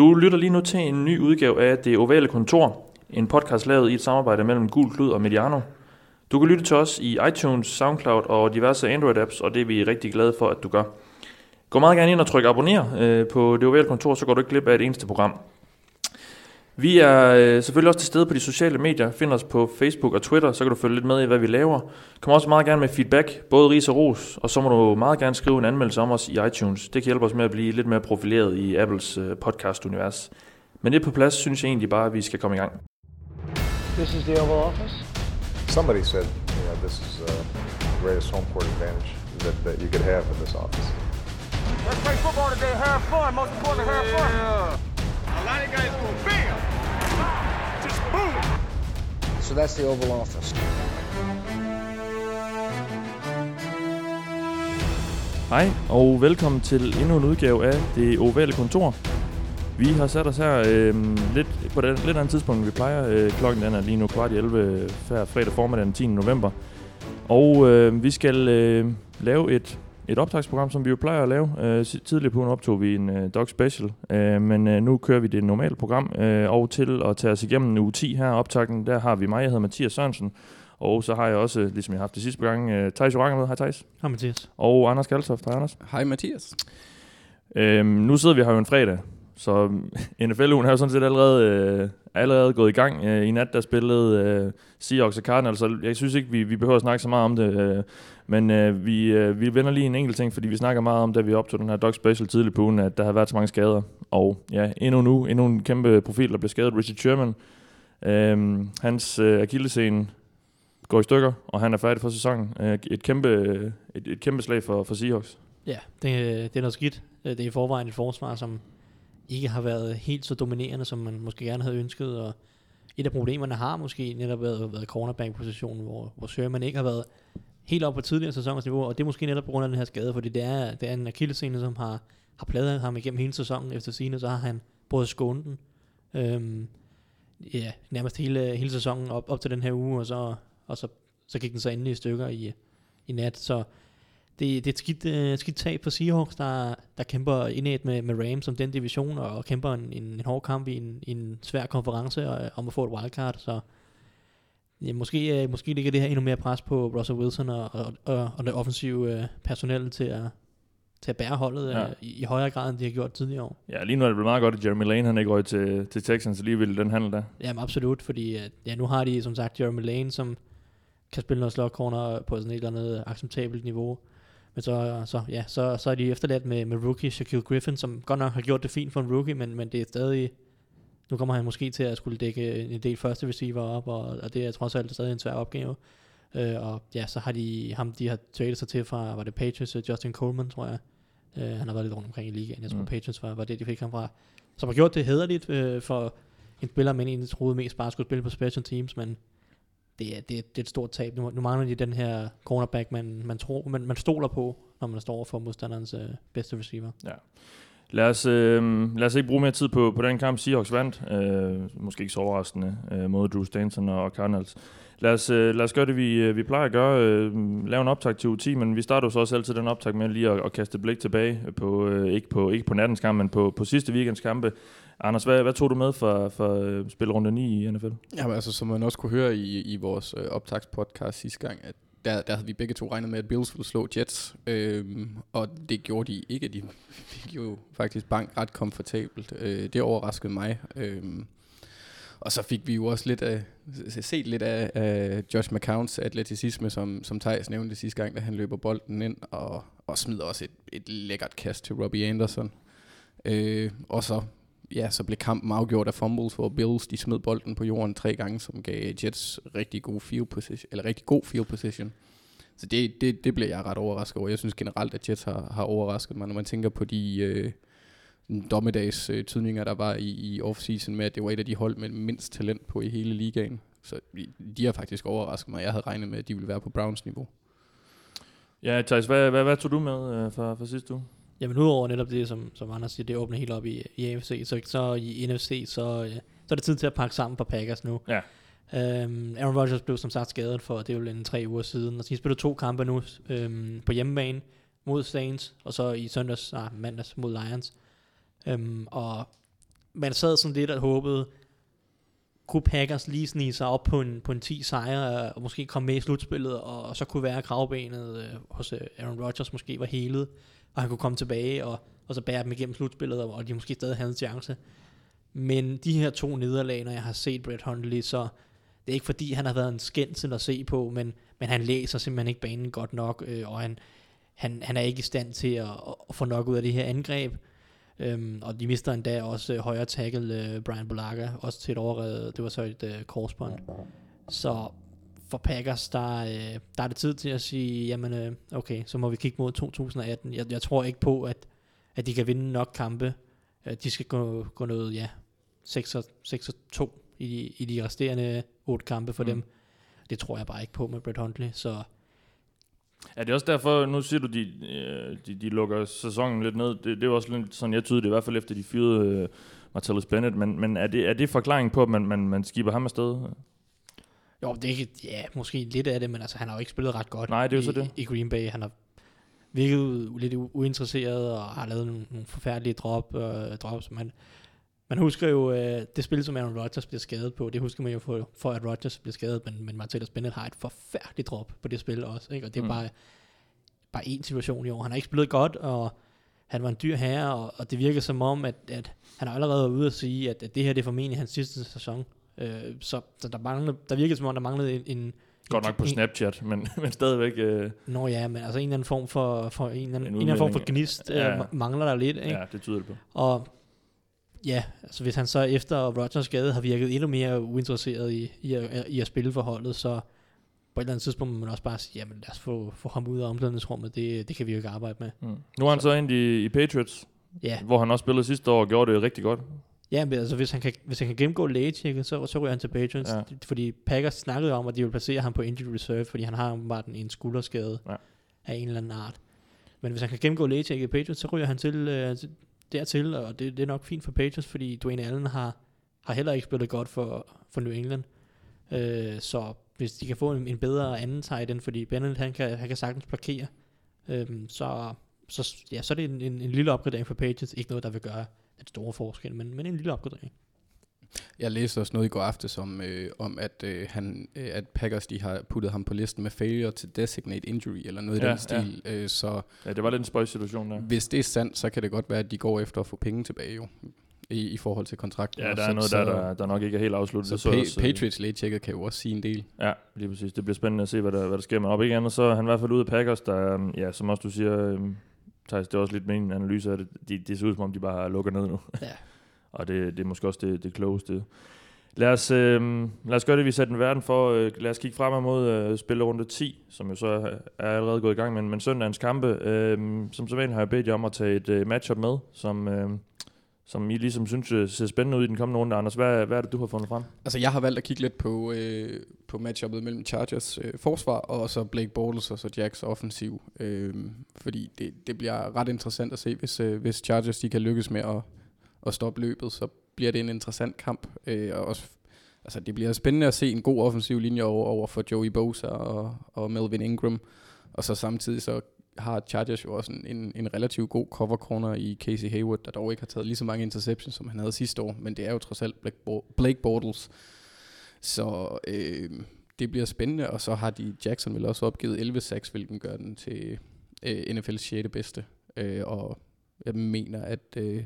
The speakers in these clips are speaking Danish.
Du lytter lige nu til en ny udgave af Det Ovale Kontor, en podcast lavet i et samarbejde mellem Gul Klud og Mediano. Du kan lytte til os i iTunes, SoundCloud og diverse Android-apps, og det er vi rigtig glade for, at du gør. Gå meget gerne ind og tryk abonner øh, på Det Ovale Kontor, så går du ikke glip af et eneste program. Vi er øh, selvfølgelig også til stede på de sociale medier. Find os på Facebook og Twitter, så kan du følge lidt med i, hvad vi laver. Kom også meget gerne med feedback, både ris og ros, og så må du meget gerne skrive en anmeldelse om os i iTunes. Det kan hjælpe os med at blive lidt mere profileret i Apples øh, podcast-univers. Men det på plads synes jeg egentlig bare, at vi skal komme i gang. This is the Oval Office. Somebody said, you know, this is uh, the greatest home court advantage that, that you could have in this office. Let's play football today. Have fun. Most importantly, have fun. A lot of guys go bam, just boom. So that's the Oval Office. Hej og velkommen til endnu en udgave af Det Ovale Kontor. Vi har sat os her øh, lidt på et lidt andet tidspunkt, end vi plejer. Øh, klokken den er lige nu kvart i 11 fredag formiddag den 10. november. Og øh, vi skal øh, lave et, et optagsprogram, som vi jo plejer at lave. Øh, tidligere på ugen optog vi en øh, Dog Special, øh, men øh, nu kører vi det normale program. Øh, og til at tage os igennem uge 10 her optagten, der har vi mig, jeg hedder Mathias Sørensen. Og så har jeg også, ligesom jeg har haft det sidste gang, øh, Thijs Oranger med. Hej Thijs. Hej Mathias. Og Anders Kaltoft. Hej Anders. Hej Mathias. Øhm, nu sidder vi her jo en fredag, så NFL-ugen er jo sådan set allerede, øh, allerede gået i gang. Øh, I nat der spillede øh, Seahawks og Cardinals, så jeg synes ikke, vi, vi behøver at snakke så meget om det. Øh, men øh, vi, øh, vi vender lige en enkelt ting, fordi vi snakker meget om, da vi optog den her Dog Special tidligt på ugen, at der har været så mange skader. Og ja, endnu nu, endnu en kæmpe profil, der blev skadet, Richard Sherman. Øh, hans øh, akillescene går i stykker, og han er færdig for sæsonen. Øh, et, kæmpe, et, et kæmpe slag for, for Seahawks. Ja, det, det er noget skidt. Øh, det er i forvejen et forsvar, som ikke har været helt så dominerende, som man måske gerne havde ønsket. Og et af problemerne har måske netop været, været cornerback-positionen, hvor, hvor Sherman ikke har været helt op på tidligere sæsoners niveau. Og det er måske netop på grund af den her skade, fordi det er, det er en akillescene, som har, har pladet ham igennem hele sæsonen. Efter sine, så har han både skånet den. Øhm, ja, nærmest hele, hele sæsonen op, op til den her uge, og så, og så, så gik den så endelig i stykker i, i nat. Så det, det er et skidt, øh, skidt tag for Seahawks, der, der kæmper indad med, med Rams om den division, og kæmper en, en, en hård kamp i en, en svær konference og, om at få et wildcard. Så ja, måske, øh, måske ligger det her endnu mere pres på Russell Wilson og, og, og, og det offensive øh, personel til at, til at bære holdet Ja. ja. i, i højere grad, end de har gjort tidligere år. Ja, lige nu er det blevet meget godt, at Jeremy Lane han ikke røg til, til Texans alligevel den handel der. Jamen absolut, fordi øh, ja, nu har de som sagt Jeremy Lane, som kan spille noget slot corner på sådan et eller andet acceptabelt niveau. Men så, så, ja, så, så er de efterladt med, med rookie Shaquille Griffin, som godt nok har gjort det fint for en rookie, men, men det er stadig... Nu kommer han måske til at skulle dække en del første receiver op, og, og det er trods alt stadig en svær opgave. Øh, og ja, så har de ham, de har traded sig til fra, var det Patriots, øh, Justin Coleman, tror jeg. Øh, han har været lidt rundt omkring i ligaen. Jeg tror, Mm. Patriots var, var det, de fik ham fra. Som har gjort det hederligt øh, for en spiller, man egentlig troede mest bare skulle spille på special teams, men det er, det, er, det er et stort tab. Nu, nu mangler de den her cornerback, man, man, tror, man, man stoler på, når man står for modstanderens øh, bedste receiver. Lad os, øh, lad os ikke bruge mere tid på, på den kamp, Seahawks vandt. Øh, måske ikke så overraskende øh, mod Drew Stanton og Cardinals. Lad os, øh, lad os gøre det, vi, øh, vi plejer at gøre. Øh, lave en optag til U10, men vi starter jo så også altid den optag med lige at, at kaste et blik tilbage på, øh, ikke på, ikke på nattens kamp, men på, på sidste weekends kampe. Anders, hvad, hvad tog du med for, for øh, spilrunde 9 i NFL? Jamen altså, som man også kunne høre i, i vores øh, optagspodcast sidste gang, at der, der havde vi begge to regnet med, at Bills ville slå Jets, øhm, og det gjorde de ikke. De fik jo faktisk bank ret komfortabelt. Øh, det overraskede mig. Øhm, og så fik vi jo også lidt af, set lidt af, af Josh McCowns atleticisme, som, som Thijs nævnte sidste gang, da han løber bolden ind, og, og smider også et, et lækkert kast til Robbie Anderson. Øh, og så ja, så blev kampen afgjort af fumbles, hvor Bills de smed bolden på jorden tre gange, som gav Jets rigtig god field position, eller rigtig god field position. Så det, det, det blev jeg ret overrasket over. Jeg synes generelt, at Jets har, har overrasket mig, når man tænker på de øh, dommedags øh, tydninger, der var i, i offseason med, at det var et af de hold med mindst talent på i hele ligaen. Så de har faktisk overrasket mig. Jeg havde regnet med, at de ville være på Browns niveau. Ja, Thijs, hvad, hvad, hvad tog du med øh, for, for sidste uge? Jamen udover netop det, som, som Anders siger, det åbner helt op i, i AFC, så, så i NFC, så, øh, så er det tid til at pakke sammen for Packers nu. Ja. Um, Aaron Rodgers blev som sagt skadet for, det er jo en tre uger siden, og så de spiller to kampe nu um, på hjemmebane mod Saints, og så i søndags, ah, mandags mod Lions. Um, og man sad sådan lidt og håbede, kunne Packers lige snige sig op på en, på en 10 sejre, og måske komme med i slutspillet, og, og så kunne være kravbenet øh, hos øh, Aaron Rodgers måske var helet, og han kunne komme tilbage, og, og så bære dem igennem slutspillet, og, og de måske stadig havde en chance. Men de her to nederlag, når jeg har set Brett Hundley, så det er ikke fordi, han har været en skændsel at se på, men, men han læser simpelthen ikke banen godt nok, øh, og han, han, han er ikke i stand til at, at få nok ud af det her angreb. Øhm, og de mister endda også øh, højre tackle øh, Brian Bolaga, også til et overredet, det var så et øh, korsbånd. Så for Packers, der, øh, der er det tid til at sige, jamen øh, okay, så må vi kigge mod 2018. Jeg, jeg tror ikke på, at, at de kan vinde nok kampe. Øh, de skal gå, gå noget, ja, 6 og, 6 og 2 i, i de resterende otte kampe for mm. dem. Det tror jeg bare ikke på med Brett Hundley, så Er det også derfor, nu siger du, de, øh, de, de lukker sæsonen lidt ned. Det, det er jo også lidt sådan, jeg tyder det, i hvert fald efter de fyrede øh, Martellus Bennett. Men, men er, det, er det forklaring på, at man, man, man skiber ham afsted? Jo, det er ikke, ja, måske lidt af det, men altså, han har jo ikke spillet ret godt Nej, det er jo i, så det. i Green Bay. Han har virket lidt uinteresseret og har lavet nogle, nogle forfærdelige drop, øh, drops. Man, man husker jo øh, det spil, som Aaron Rodgers bliver skadet på. Det husker man jo for, for at Rodgers bliver skadet, men, men Martellus Bennett har et forfærdeligt drop på det spil også. Ikke? Og det er Mm. bare, bare én situation i år. Han har ikke spillet godt, og han var en dyr herre, og, og det virker som om, at, at han allerede været ude at sige, at, at det her det er formentlig hans sidste sæson. Øh, så, så der, manglede, der virkede som om, der manglede en, en Godt nok på en, Snapchat, men, men stadigvæk... Øh, Nå ja, men altså en eller anden form for, for en, eller anden, En en, eller anden form for gnist Ja. ja. øh, mangler der lidt, ikke? ja, det tyder det på. Og ja, altså hvis han så efter Rodgers skade har virket endnu mere uinteresseret i, i, at, i at spille for holdet, så på et eller andet tidspunkt må man også bare sige, jamen lad os få, få ham ud af omklædningsrummet, det, det kan vi jo ikke arbejde med. Mm. Nu er han så ind i, i Patriots, Ja, hvor han også spillede sidste år og gjorde det rigtig godt. Ja men altså hvis han kan, hvis han kan gennemgå lægetjekket, så, så ryger han til Patriots, Ja. fordi Packers snakkede om, at de vil placere ham på injury reserve, fordi han har bare en skulderskade Ja. af en eller anden art. Men hvis han kan gennemgå lægetjekket i Patriots, så ryger han til, øh, til dertil, og det, det er nok fint for Patriots, fordi Dwayne Allen har, har heller ikke spillet godt for, for New England. Øh, så hvis de kan få en, en bedre anden tight end, fordi Bennett han kan, han kan sagtens blokere, øh, så, så, ja, så er det en, en, en lille opgradering for Patriots. Ikke noget, der vil gøre den store forskel, men, men en lille opgradering. Jeg læste også noget i går aftes om, øh, om at, øh, han, øh, at Packers de har puttet ham på listen med failure to designate injury, eller noget i Ja, den stil. Øh, så Ja, det var lidt en spøjs situation der. hvis det er sandt, så kan det godt være, at de går efter at få penge tilbage jo, i, i forhold til kontrakten. Ja, Og der er så, noget så, der, der, der nok ikke er helt afsluttet. Så, så pa- øh, Patriots lægetjekket kan jo også sige en del. Ja, lige præcis. Det bliver spændende at se, hvad der, hvad der sker. Men op ikke andet, så er han i hvert fald ude af Packers, der, ja, som også du siger, øhm, Thijs, det er også lidt min analyse af det. De, det ser ud som om, de bare lukker ned nu. Ja. Og det, det er måske også det, det klogeste. Lad os, øh, lad os gøre det, vi satte en verden for. Øh, lad os kigge fremad mod øh, spillerunde 10, som jo så er er allerede gået i gang. Men, men søndagens kampe, øh, som så vanligt har jeg bedt jer om at tage et øh, matchup med, som, øh, som I ligesom synes øh, ser spændende ud i den kommende runde. Anders, hvad, hvad er det, du har fundet frem? Altså, jeg har valgt at kigge lidt på, øh, på matchuppet mellem Chargers øh, forsvar og så Blake Bortles og så Jacks offensiv. Øh, fordi det, det bliver ret interessant at se, hvis, øh, hvis Chargers de kan lykkes med at, at stoppe løbet, så bliver det en interessant kamp. Øh, og også, altså, det bliver spændende at se en god offensiv linje over, over for Joey Bosa og, og Melvin Ingram. Og så samtidig så har Chargers jo også en, en, en relativt god cover corner i Casey Hayward, der dog ikke har taget lige så mange interceptions, som han havde sidste år, men det er jo trods alt Blake, Bo- Blake Bortles. Så øh, det bliver spændende, og så har de Jackson vel også opgivet 11 sacks, hvilken gør den til øh, NFL's 6. bedste. Øh, og jeg mener, at øh,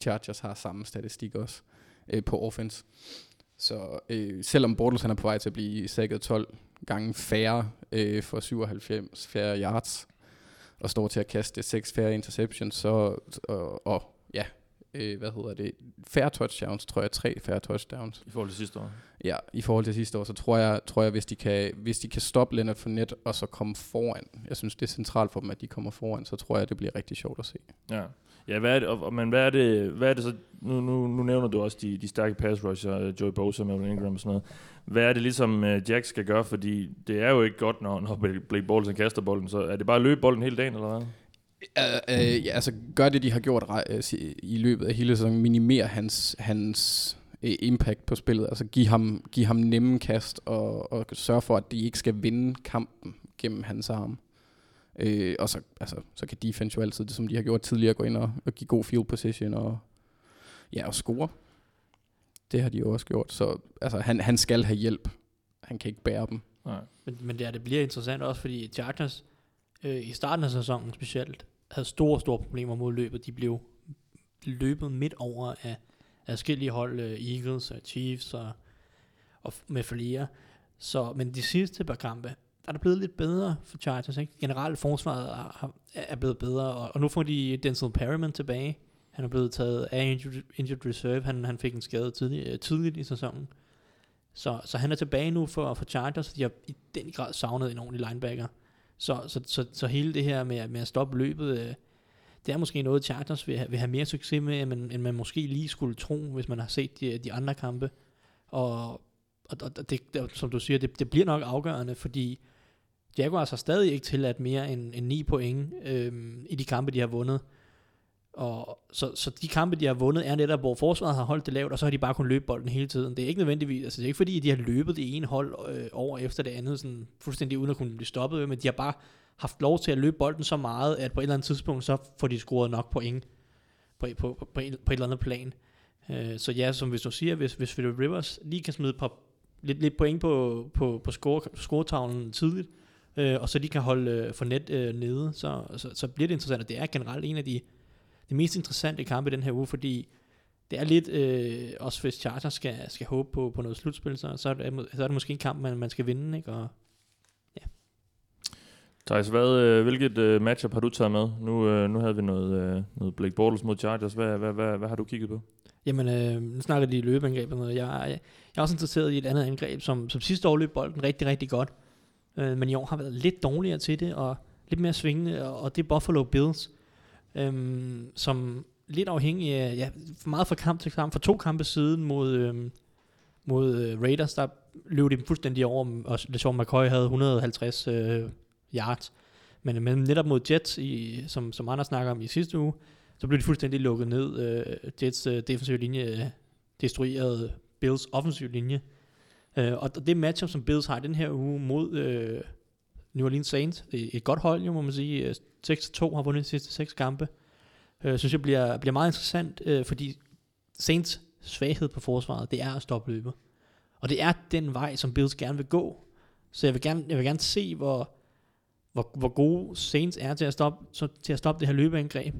Chargers har samme statistik også øh, på offense. Så øh, selvom Bortles han er på vej til at blive sækket 12 gange færre øh, for 97 færre yards, og står til at kaste 6 færre interceptions, så, og, og ja, øh, hvad hedder det, færre touchdowns, tror jeg, tre færre touchdowns. I forhold til sidste år. Ja, i forhold til sidste år, så tror jeg, tror jeg hvis, de kan, hvis de kan stoppe Leonard Fournette og så komme foran, jeg synes, det er centralt for dem, at de kommer foran, så tror jeg, det bliver rigtig sjovt at se. Ja. Ja, hvad er det, og, og- men hvad er det, hvad er det så, nu, nu, nu nævner du også de, de stærke pass rusher, Joey Bosa, Melvin Ingram og sådan noget. Hvad er det ligesom uh, Jack skal gøre, fordi det er jo ikke godt, når, når Blake Bortles kaster bolden, så er det bare at løbe bolden hele dagen, eller hvad? Uh, uh, ja, altså gør det, de har gjort uh, i løbet af hele sæsonen, minimere hans, hans uh, impact på spillet, altså give ham, give ham nemme kast og, og sørge for, at de ikke skal vinde kampen gennem hans arm. Øh, og så, altså, så kan defense jo altid, det som de har gjort tidligere, gå ind og, og give god field position og Ja, og score. Det har de jo også gjort. Så altså, han, han skal have hjælp. Han kan ikke bære dem. Nej. Men, men det, er, det bliver interessant også, fordi Chargers øh, i starten af sæsonen specielt havde store, store problemer mod løbet. De blev løbet midt over af forskellige hold, øh, Eagles og Chiefs og, og med flere. Så, men de sidste par kampe, er det blevet lidt bedre for Chargers. Ikke? Generelt forsvaret er, er blevet bedre, og, og nu får de Denzel Perryman tilbage. Han er blevet taget af injured, injured reserve. Han, han fik en skade tidlig, øh, tidligt i sæsonen. Så, så han er tilbage nu for, for Chargers, og de har i den grad savnet en ordentlig linebacker. Så, så, så, så hele det her med, med at stoppe løbet, øh, det er måske noget, Chargers vil have, vil have mere succes med, end end man måske lige skulle tro, hvis man har set de, de andre kampe. Og, og, og det, det, som du siger, det, det bliver nok afgørende, fordi Jaguars har stadig ikke tilladt mere end, end 9 point øhm, i de kampe, de har vundet. Og så, så de kampe, de har vundet, er netop, hvor forsvaret har holdt det lavt, og så har de bare kun løbet bolden hele tiden. Det er ikke nødvendigvis, altså det er ikke fordi, de har løbet det ene hold øh, over efter det andet, sådan fuldstændig uden at kunne blive stoppet, men de har bare haft lov til at løbe bolden så meget, at på et eller andet tidspunkt, så får de scoret nok point på, på, på, på, et, på et eller andet plan. Øh, så ja, som hvis du siger, hvis, hvis Philip Rivers lige kan smide på, lidt, lidt point på, på, på score, scoretavlen tidligt, øh, og så de kan holde øh, for net øh, nede, så, så, så bliver det interessant, og det er generelt en af de, de mest interessante kampe i den her uge, fordi det er lidt, øh, også hvis Chargers skal, skal håbe på, på noget slutspil, så, så, er det, så er det måske en kamp, man, man skal vinde, ikke? Og Thijs, hvad, øh, hvilket øh, matchup har du taget med? Nu, øh, nu havde vi noget, øh, noget Blake Bortles mod Chargers. Hvad, hvad, hvad, hvad har du kigget på? Jamen, øh, nu snakker de løbeangreb og noget. Jeg, jeg, jeg er også interesseret i et andet angreb, som, som sidste år løb bolden rigtig, rigtig godt. Øh, men i år har været lidt dårligere til det, og lidt mere svingende, og, og det er Buffalo Bills, øh, som lidt afhængig af, ja, meget fra kamp til kamp, for to kampe siden mod, øh, mod øh, Raiders, der løb de fuldstændig over, og LeSean McCoy havde 150 øh, yards. Men, øh, men netop mod Jets, i, som, som andre snakker om i sidste uge, så blev de fuldstændig lukket ned. Øh, Jets øh, defensive linje øh, destruerede Bills offensive linje. Øh, og det matchup, som Bills har den her uge mod øh, New Orleans Saints, et godt hold, jo, må man sige. Øh, 6-2 har vundet de sidste seks kampe. Øh, synes jeg bliver, bliver meget interessant, øh, fordi Saints svaghed på forsvaret, det er at stoppe løbet. Og det er den vej, som Bills gerne vil gå. Så jeg vil gerne, jeg vil gerne se, hvor, hvor, hvor gode Saints er til at stoppe, så, til at stoppe det her løbeangreb.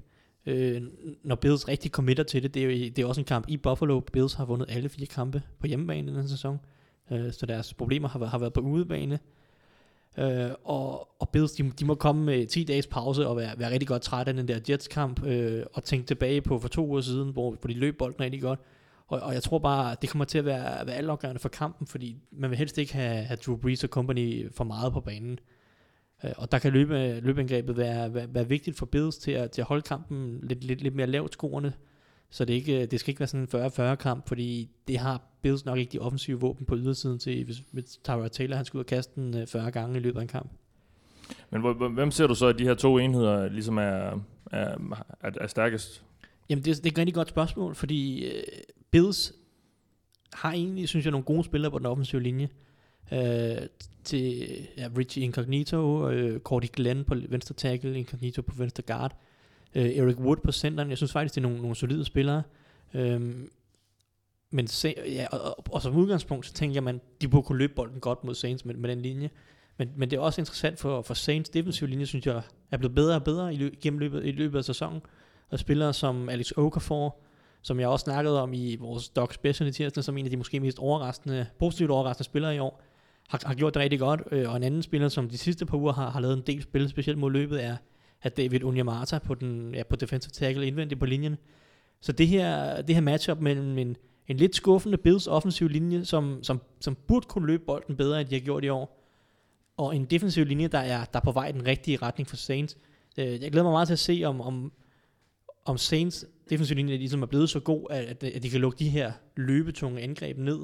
Øh, når Bills rigtig committer til det, det er jo det er også en kamp i Buffalo. Bills har vundet alle fire kampe på hjemmebane i den sæson. Øh, Øh, så deres problemer har, været- har været på udebane. Øh, og, og Bills, de, de må komme med 10 dages pause og være, være rigtig godt trætte af den der Jets-kamp, øh, og tænke tilbage på for to uger siden, hvor, hvor de løb bolden rigtig godt. Og, og jeg tror bare, det kommer til at være, være altafgørende for kampen, fordi man vil helst ikke have, have Drew Brees og company for meget på banen. Øh, og der kan løbe, løbeangrebet være, være, være vigtigt for Bills til at, til at holde kampen lidt, lidt, lidt mere lavt skoerne, så det, ikke, det skal ikke være sådan en 40-40 kamp, fordi det har Bills nok ikke de offensive våben på ydersiden til, hvis, hvis Tyrod Taylor han skal ud og kaste den øh, 40 gange i løbet af en kamp. Men hvem ser du så, at de her to enheder ligesom er, er, er, er stærkest? Jamen, det, det er et rigtig godt spørgsmål, fordi øh, Bills har egentlig, synes jeg, nogle gode spillere på den offensive linje. Øh, til ja, Richie Incognito, øh, Cordy Glenn på venstre tackle, Incognito på venstre guard, øh, Øh, Eric Wood på centeren. Jeg synes faktisk, det er nogle, nogle solide spillere. Øhm, men se, ja, og, og, og, som udgangspunkt, så tænker jeg, man, de burde kunne løbe bolden godt mod Saints med, med den linje. Men, men det er også interessant for, for Saints defensive linje, synes jeg, er blevet bedre og bedre i, løb, gennem løbet, i løbet af sæsonen. Og spillere som Alex Okafor, som jeg også snakkede om i vores Doc Special i tirsdag, som en af de måske mest overraskende, positivt overraskende spillere i år, har, har gjort det rigtig godt. Øh, og en anden spiller, som de sidste par uger har, har lavet en del spil, specielt mod løbet, er, af David Onyemata på, den, ja, på defensive tackle indvendigt på linjen. Så det her, det her matchup mellem en, en lidt skuffende Bills offensiv linje, som, som, som burde kunne løbe bolden bedre, end de har gjort i år, og en defensiv linje, der er, der er på vej i den rigtige retning for Saints. Øh, jeg glæder mig meget til at se, om, om, om Saints defensiv linje ligesom er blevet så god, at, at, at de kan lukke de her løbetunge angreb ned,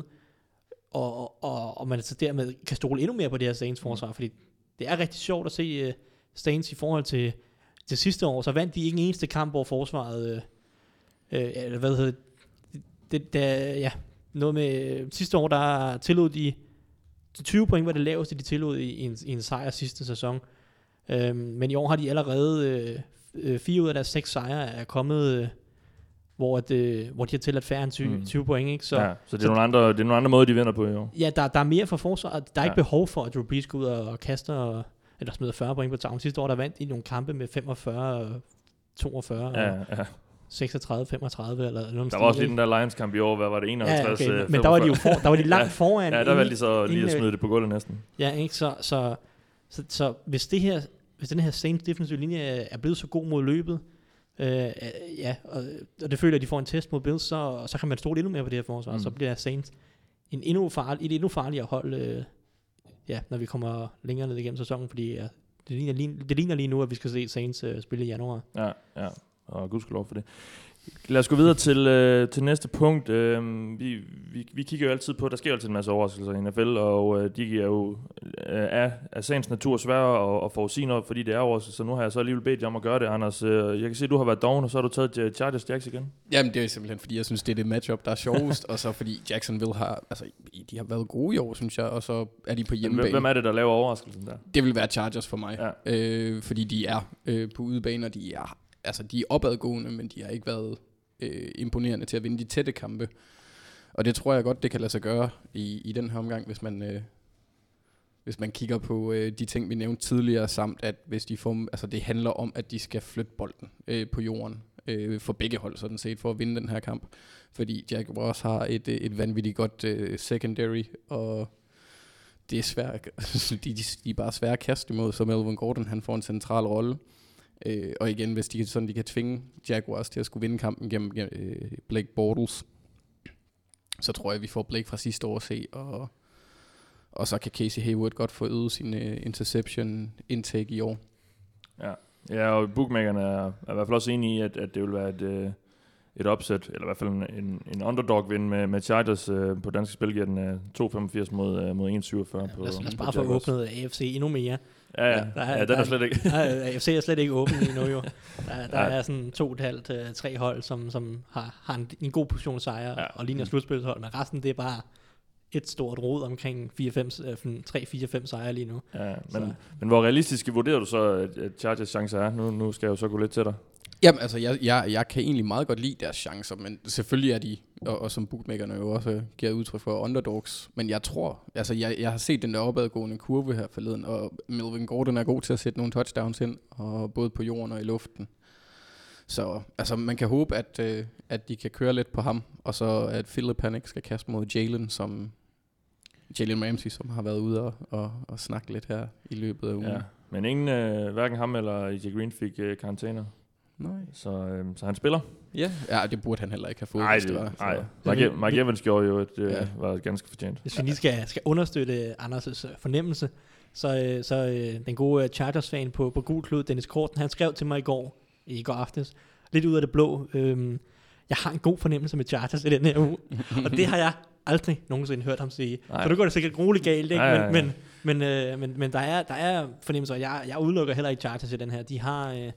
og, og, og man så dermed kan stole endnu mere på det her Saints forsvar, fordi det er rigtig sjovt at se uh, Saints i forhold til, til sidste år, så vandt de ikke en eneste kamp, hvor forsvaret, uh, uh, eller hvad hedder det, det der, ja, noget med, øh, sidste år, der tillod de, de 20 point var det laveste, de tillod i, i, en, i en sejr sidste sæson. Øhm, men i år har de allerede, øh, øh, fire ud af deres seks sejre er kommet, øh, hvor, at, øh, hvor de har tilladt færre end 20, Mm. 20 point. Ikke? Så, Så, ja, så det er, nogle andre, det er nogle andre måder, de vinder på i år. Ja, der, der er mere for forsvaret. Der er Ja. ikke behov for, at Drew Brees går ud og, og kaster, eller smider 40 point på tavlen. Sidste år, der vandt i nogle kampe med 45, og 42, Ja, ja. 36, 35, eller noget Der var også lige den der Lions-kamp i år, hvad var det, 51? ja, okay. øh, men, der var de jo 45? for, der var de langt Ja. foran. Ja, der inden- de så lige at smide det på gulvet næsten. Ja, ikke? Så, så, så, så hvis det her, hvis den her Saints defensive linje er blevet så god mod løbet, øh, øh, ja, og, og det føler jeg, at de får en test mod Bills, så, så kan man stole endnu mere på det her forsvar. Mm. så bliver Saints en endnu farlig, et endnu farligere hold, øh, ja, når vi kommer længere ned igennem sæsonen, fordi ja, det, ligner lige, det ligner lige nu, at vi skal se Saints øh, spille i januar. Ja, ja. Og gudskelov for det. Lad os gå videre til, øh, til næste punkt. Øh, vi, vi, vi kigger jo altid på, der sker jo altid en masse overraskelser i NFL, og øh, de er jo øh, af, af sagens natur svære at, at forudsige noget, fordi det er overraskelser. Så nu har jeg så alligevel bedt jer om at gøre det, Anders. Øh, jeg kan se, at du har været doven, og så har du taget øh, Chargers Jacks igen. Jamen, det er simpelthen, fordi jeg synes, det er det matchup, der er sjovest, og så fordi Jacksonville har, altså, de har været gode i år, synes jeg, og så er de på hjemmebane. hvem er det, der laver overraskelsen der? Det vil være Chargers for mig, Ja. øh, fordi de er øh, på udebane, og de er, altså, de er opadgående, men de har ikke været øh, imponerende til at vinde de tætte kampe. Og det tror jeg godt, det kan lade sig gøre i, i den her omgang, hvis man, øh, hvis man kigger på øh, de ting, vi nævnte tidligere, samt at hvis de får, altså det handler om, at de skal flytte bolden øh, på jorden øh, for begge hold, sådan set, for at vinde den her kamp. Fordi Jack Ross har et, øh, et vanvittigt godt øh, secondary, og det er svært, de, de, de er bare svære at kaste imod, så Melvin Gordon, han får en central rolle. Øh, og igen, hvis de, sådan, de kan tvinge Jaguars til at skulle vinde kampen gennem, gennem øh, Blake Bortles, så tror jeg, vi får Blake fra sidste år at se, og, og så kan Casey Hayward godt få øget sin øh, interception intake i år. Ja, ja og bookmakerne er, er i hvert fald også enige i, at, at det vil være et, øh, et opsæt, eller i hvert fald en, en, en underdog-vin med, med Chargers øh, på danske spil, giver den øh, 2,85 mod, øh, mod 1,47 på Lad os, lad os bare få åbnet AFC endnu mere. Ja, ja, Der er- ja, den der er slet ikke. Nej, AFC er slet ikke åben lige nu jo. Der, der er sådan to og et halvt, øh, tre hold, som, som har, har en, en god position sejre, Ja. og ligner slutspilshold, men resten det er bare et stort rod omkring 3-4-5 sejre lige nu. Ja, men, Så- men hvor realistiske vurderer du så, at, at Chargers chancer er? Nu, nu skal jeg jo så gå lidt til dig. Jamen, altså, jeg, jeg, jeg kan egentlig meget godt lide deres chancer, men selvfølgelig er de, og, og som bookmakerne jo også giver udtryk for, underdogs. Men jeg tror, altså, jeg, jeg har set den der opadgående kurve her forleden, og Melvin Gordon er god til at sætte nogle touchdowns ind, og både på jorden og i luften. Så altså, man kan håbe, at, øh, at de kan køre lidt på ham, og så at Philip Panic skal kaste mod Jalen, som Jalen Ramsey, som har været ude og, og, og snakke lidt her i løbet af ugen. Ja. Men ingen, øh, hverken ham eller AJ Green fik øh, karantæner, Nej. så, øh, så han spiller. Ja. ja, det burde han heller ikke have fået, Nej, det det, var. nej. Mike, Mike Evans gjorde jo, at det Ja. øh, var ganske fortjent. Hvis vi lige skal, skal understøtte Anders' øh, fornemmelse, så, øh, så øh, den gode øh, Chargers-fan på, på gul klud, Dennis Korten, han skrev til mig i går, i går aftes, lidt ud af det blå, øhm, jeg har en god fornemmelse med Chargers i den her uge, og det har jeg aldrig nogensinde hørt ham sige. Nej. Så nu går det sikkert roligt galt, ikke? Nej, ja, ja. Men, men, men, øh, men, men der, er, der er fornemmelser, og jeg, jeg udelukker heller ikke Chargers i den her. De har, øh,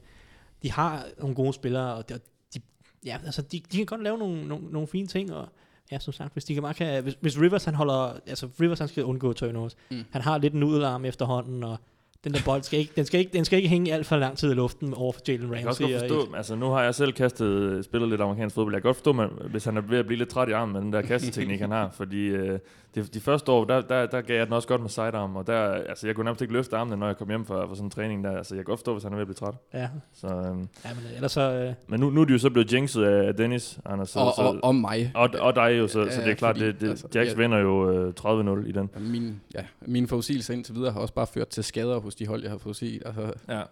de har nogle gode spillere, og de, de, ja, altså, de, de kan godt lave nogle, nogle, nogle fine ting, og ja, som sagt, hvis, de kan bare kan, hvis, hvis Rivers han holder, altså Rivers han skal undgå turnovers. Mm. Han har lidt en udelarm efterhånden, og den der bold skal ikke, den skal ikke, den skal ikke hænge alt for lang tid i luften over for Jalen Jeg kan også Ramsey. godt og forstå, altså nu har jeg selv kastet, spillet lidt amerikansk fodbold. Jeg kan godt forstå, man, hvis han er ved at blive lidt træt i armen med den der kasteteknik, han har. Fordi øh, de, de første år, der, der, der gav jeg den også godt med sidearm. Og der, altså jeg kunne nærmest ikke løfte armene, når jeg kom hjem fra, fra sådan en træning der. Altså jeg kan godt forstå, hvis han er ved at blive træt. Ja, Så, øh, ja, men ellers så... Øh, men nu, nu er de jo så blevet jinxet af Dennis, Anders. Så, og, så, og, og mig. og, og dig jo, så, så Ja, det er klart, fordi, det, det, altså, Jacks jeg- vinder jo øh, 30-0 i den. Min, ja, mine forudsigelser indtil videre har også bare ført til skader hos de hold, jeg har forudsiget. Altså, Ja.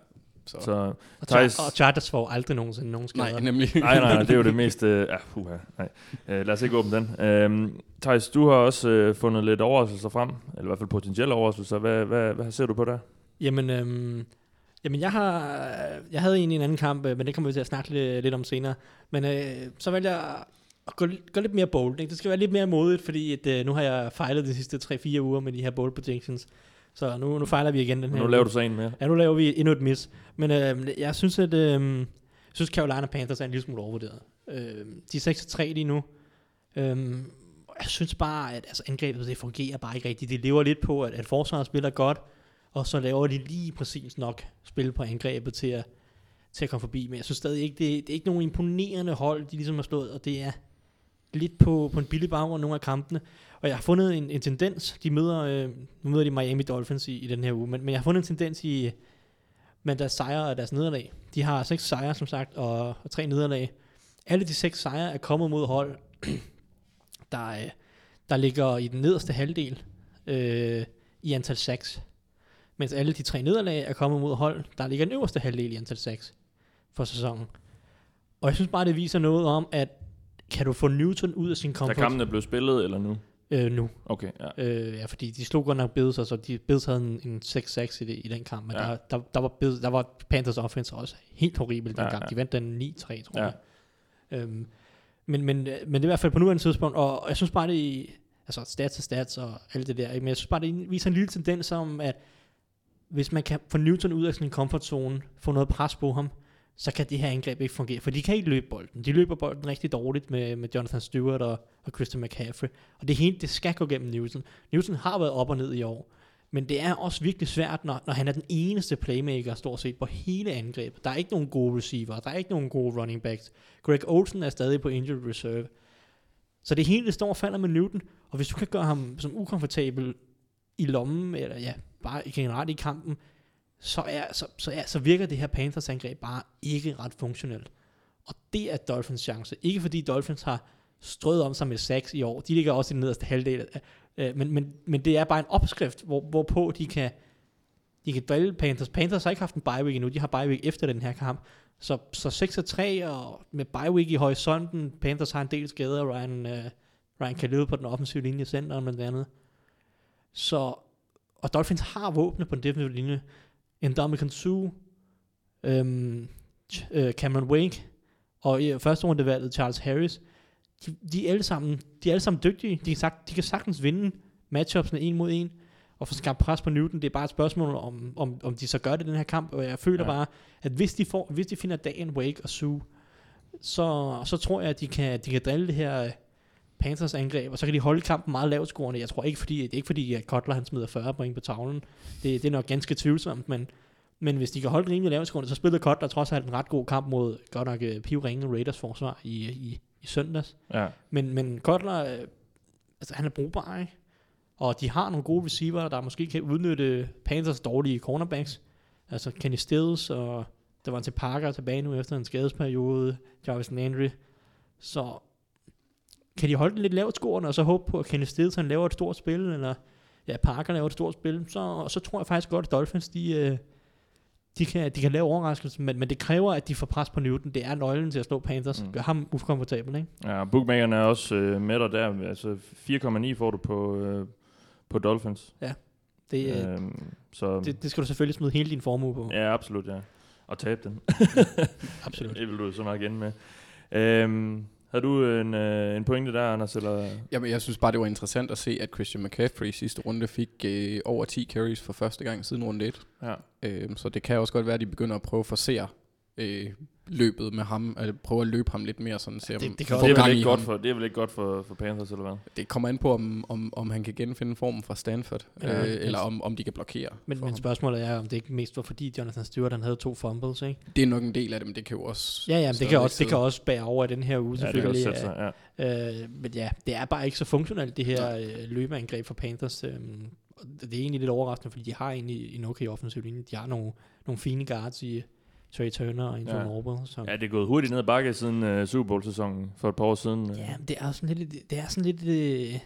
Så. Så, og, Thijs- og Chargers får aldrig nogensinde nogen skader. Nej, nemlig. nej, nej, det er jo det mest... Øh, ja, puha, nej. Øh, lad os ikke åbne den. Øh, Thijs, du har også øh, fundet lidt overraskelser frem, eller i hvert fald potentielle overraskelser. Hvad, hvad, hvad ser du på der? Jamen, øhm, jamen jeg har, jeg havde egentlig en anden kamp, øh, men det kommer vi til at snakke lidt, lidt om senere. Men øh, så vælger jeg at gå, gå lidt mere bold. Ikke? Det skal være lidt mere modigt, fordi at, øh, nu har jeg fejlet de sidste 3-4 uger med de her bold predictions. Så nu, nu fejler vi igen den her. Nu laver du så en mere. Ja, nu laver vi endnu et miss. Men øh, jeg synes, at øh, synes Carolina Panthers er en lille smule overvurderet. Øh, de er 6-3 lige nu. Øh, jeg synes bare, at altså, angrebet det fungerer bare ikke rigtigt. De lever lidt på, at, at forsvaret spiller godt, og så laver de lige præcis nok spil på angrebet til at, til at komme forbi. Men jeg synes stadig ikke, det, det er ikke nogen imponerende hold, de ligesom har slået, og det er lidt på, på en billig baggrund nogle af kampene. Og jeg har fundet en, en tendens, de møder, øh, nu møder de Miami Dolphins i, i den her uge, men, men jeg har fundet en tendens i, men deres sejre og deres nederlag. De har seks sejre, som sagt, og, og tre nederlag. Alle de seks sejre er kommet mod hold, der, øh, der ligger i den nederste halvdel øh, i antal sacks. Mens alle de tre nederlag er kommet mod hold, der ligger i den øverste halvdel i antal sacks for sæsonen. Og jeg synes bare, det viser noget om, at kan du få Newton ud af sin Da comfort kampen er blevet spillet, eller nu? øh, nu? Okay, ja. Øh, ja, fordi de slog godt nok Bills, og så de, Bills havde en, en 6-6 i, det, i den kamp, men Ja. der, der, der, var Bills, der var Panthers offense også helt horribel den Ja, kamp. ja. De vandt den 9-3, tror Ja. jeg. Øhm, men, men, men det er i hvert fald på nuværende tidspunkt, og og jeg synes bare, det altså stats og stats og alt det der, men jeg synes bare, det viser en lille tendens om, at hvis man kan få Newton ud af sin comfort zone, få noget pres på ham, så kan det her angreb ikke fungere, for de kan ikke løbe bolden. De løber bolden rigtig dårligt med, med Jonathan Stewart og, og Christian McCaffrey, og det hele, det skal gå gennem Newton. Newton har været op og ned i år, men det er også virkelig svært, når, når han er den eneste playmaker stort set på hele angrebet. Der er ikke nogen gode receiver, der er ikke nogen gode running backs. Greg Olsen er stadig på injured reserve. Så det hele står og falder med Newton, og hvis du kan gøre ham som ukomfortabel i lommen, eller ja, bare generelt i kampen, så, er, så, så, er, så virker det her Panthers angreb bare ikke ret funktionelt. Og det er Dolphins chance. Ikke fordi Dolphins har strøget om sig med sacks i år. De ligger også i den nederste halvdel. Øh, Men, men, men det er bare en opskrift, hvor, hvorpå de kan, de kan drille Panthers. Panthers har ikke haft en bye week endnu. De har bye week efter den her kamp. Så, så 6-3 og med bye week i horisonten. Panthers har en del skader. Ryan, øh, Ryan Khalil på den offensive linje, centeren blandt andet. Så, og Dolphins har våbne på den defensive linje. Ndamukong Suh, øhm, øh, Cameron Wake, og i første rundevalget Charles Harris, de, de, er alle sammen, de er alle sammen dygtige. De kan, sagt, de kan sagtens vinde matchupsene en mod en, og få skabt pres på Newton. Det er bare et spørgsmål om, om, om de så gør det i den her kamp, og jeg føler Ja. ja. bare, at hvis de, får, hvis de finder dagen Wake og Sue, så, så tror jeg, at de kan, de kan drille det her øh, Panthers angreb, og så kan de holde kampen meget lavt scorende. Jeg tror ikke, fordi, det er ikke fordi, at Kotler han smider 40 point på tavlen. Det, det er nok ganske tvivlsomt, men, men hvis de kan holde rimelig lavt scorende, så spillede Kotler trods alt en ret god kamp mod godt nok uh, pivringe Raiders forsvar i, i, i søndags. Ja. Men, men Kotler, øh, altså han er brugbar, ikke? Og de har nogle gode receiver, der måske kan udnytte Panthers dårlige cornerbacks. Altså Kenny Stills og der var til Parker tilbage nu efter en skadesperiode. Jarvis Landry. Så kan de holde den lidt lavt scorende, og så håbe på, at Stills han laver et stort spil, eller ja, Parker laver et stort spil, så, så tror jeg faktisk godt, at Dolphins, de, øh, de, kan, de kan lave overraskelsen, men, men det kræver, at de får pres på Newton. Det er nøglen til at slå Panthers. Mm. Gør ham ukomfortabel, ikke? Ja, bookmakerne er også øh, med dig der. Altså 4,9 får du på, øh, på Dolphins. Det, øh, Øhm, så det, det skal du selvfølgelig smide hele din formue på. ja, absolut, ja. Og tabe den. Absolut. det vil du så nok ende med. Øhm, har du en, øh, en pointe der, Anders? Eller? Jamen, jeg synes bare, det var interessant at se, at Christian McCaffrey i sidste runde fik øh, over 10 carries for første gang siden runde 1. Ja. Øh, så det kan også godt være, at de begynder at prøve at forsere øh, løbet med ham, at prøve at løbe ham lidt mere, sådan ser Det- om- det kan får også- Det er, vel ikke godt for, det er vel ikke godt for, for Panthers, eller hvad? Det kommer an på, om, om, om han kan genfinde formen fra Stanford, Ja, øh, eller om, om de kan blokere. Men, men spørgsmålet er, om det ikke mest var fordi Jonathan Stewart han havde to fumbles, ikke? Det er nok en del af det, men det kan jo også... Ja, ja, men det kan, også, det kan også bære over i den her uge, Ja, det kan også selvfølgelig. sætte sig, ja. Øh, men ja, det er bare ikke så funktionelt, det her øh, løbeangreb for Panthers. Øh, det er egentlig lidt overraskende, fordi de har egentlig en okay offensiv linje. De har nogle, nogle fine guards i Trey Turner og Andrew Ja. ja. Norbert. Så. Ja, det er gået hurtigt ned ad bakke siden uh, Super Bowl-sæsonen for et par år siden. øh. Ja, men det er sådan lidt, det er sådan lidt, øh, jeg,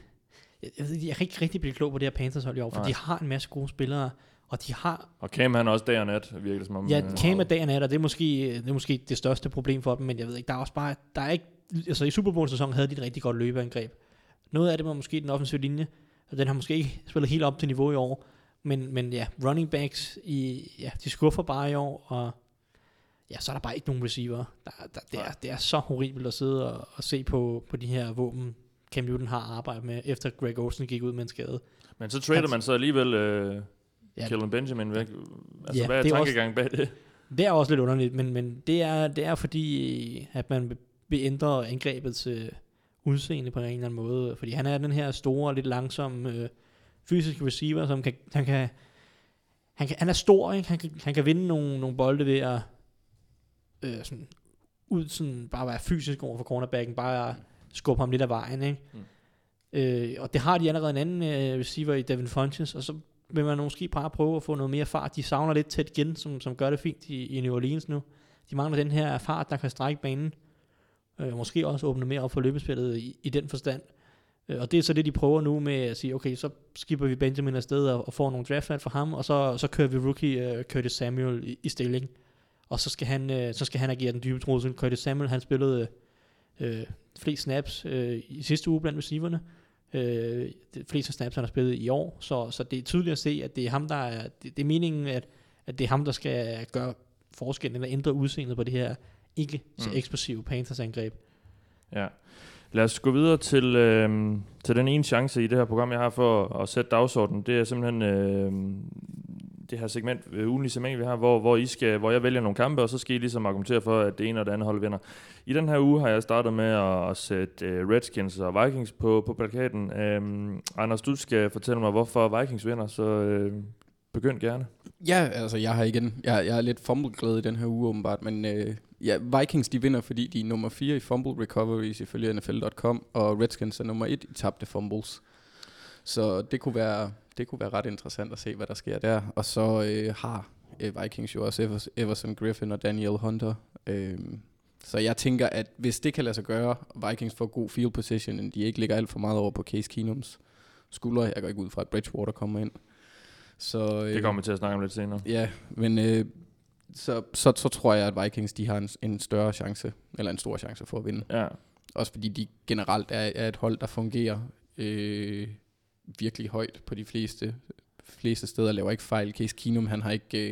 jeg, ved, ikke, jeg kan ikke rigtig blive klog på det her Panthers hold i år, for Nej. de har en masse gode spillere, og de har, Og Cam han er også dag og nat, virker det som om. ja, øh, Cam er dagen af, og det er, måske, det er måske det største problem for dem, men jeg ved ikke, der er også bare, der er ikke, altså i Super Bowl-sæsonen havde de et rigtig godt løbeangreb. Noget af det var måske den offensive linje, og den har måske ikke spillet helt op til niveau i år, men, men ja, running backs, i, ja, de skuffer bare i år, og ja, så er der bare ikke nogen receiver. Der, der, det, er, det er så horribelt at sidde og, og se på, på de her våben, Cam Newton har arbejdet med, efter Greg Olsen gik ud med en skade. Men så trader man så alligevel uh, Ja. Kellen Benjamin væk. Altså, Ja, hvad er det er også- tankegangen bag det? Det er også lidt underligt, men, men det, er, det er fordi, at man vil- ændre angrebets øh, udseende på en eller anden måde. Fordi han er den her store, lidt langsomme øh, fysiske receiver, som kan, han kan, han kan, han er stor, ikke? Han kan, han kan vinde nogle, nogle bolde ved at, øh, sådan, ud sådan, bare være fysisk over for cornerbacken, bare skubbe ham lidt af vejen, ikke? Mm. Øh, og det har de allerede en anden øh, receiver i Devin Funches, og så vil man måske bare prøve at få noget mere fart. De savner lidt tæt igen, som, som gør det fint i, i New Orleans nu. De mangler den her fart, der kan strække banen. Øh, måske også åbne mere op for løbespillet i, i den forstand. Øh, og det er så det, de prøver nu med at sige, okay, så skipper vi Benjamin afsted og, og får nogle draft for ham, og så, så kører vi rookie uh, Curtis Samuel i, i stilling. Og så skal han, uh, så skal han agere den dybe trussel. Curtis Samuel, han spillede uh, flest snaps uh, i sidste uge blandt receiverne. Uh, de fleste snaps, han har spillet i år. Så, så det er tydeligt at se, at det er ham, der er, det, det er meningen, at, at det er ham, der skal gøre forskellen, eller ændre udseendet på det her ikke så Mm. eksplosive Panthers angreb. Ja. Lad os gå videre til, øh, til den ene chance i det her program, jeg har for at sætte dagsordenen. Det er simpelthen øh, det her segment, øh, ugenlige segment, vi har, hvor, hvor, I skal, hvor jeg vælger nogle kampe, og så skal I ligesom argumentere for, at det ene og det andet hold vinder. I den her uge har jeg startet med at, at sætte øh, Redskins og Vikings på, på plakaten. Øh, Anders, du skal fortælle mig, hvorfor Vikings vinder, så øh, begynd gerne. Ja, altså jeg har igen, jeg, jeg er lidt fumbleglad i den her uge åbenbart, men øh, ja, Vikings de vinder, fordi de er nummer 4 i fumble recoveries ifølge NFL.com, og Redskins er nummer 1 i tabte fumbles. Så det kunne være, det kunne være ret interessant at se, hvad der sker der. Og så øh, har øh, Vikings jo også Evers, Everson Griffin og Daniel Hunter. Øh, så jeg tænker, at hvis det kan lade sig gøre, Vikings får god field position, og de ikke ligger alt for meget over på Case Keenums skuldre, jeg går ikke ud fra, at Bridgewater kommer ind. Så, øh, Det kommer vi til at snakke om lidt senere. Ja, men øh, så, så, så tror jeg, at Vikings de har en, en større chance, eller en stor chance for at vinde. Ja, Også fordi de generelt er, er et hold, der fungerer øh, virkelig højt på de fleste, fleste steder. Laver ikke fejl. Case Keenum, han har ikke, øh,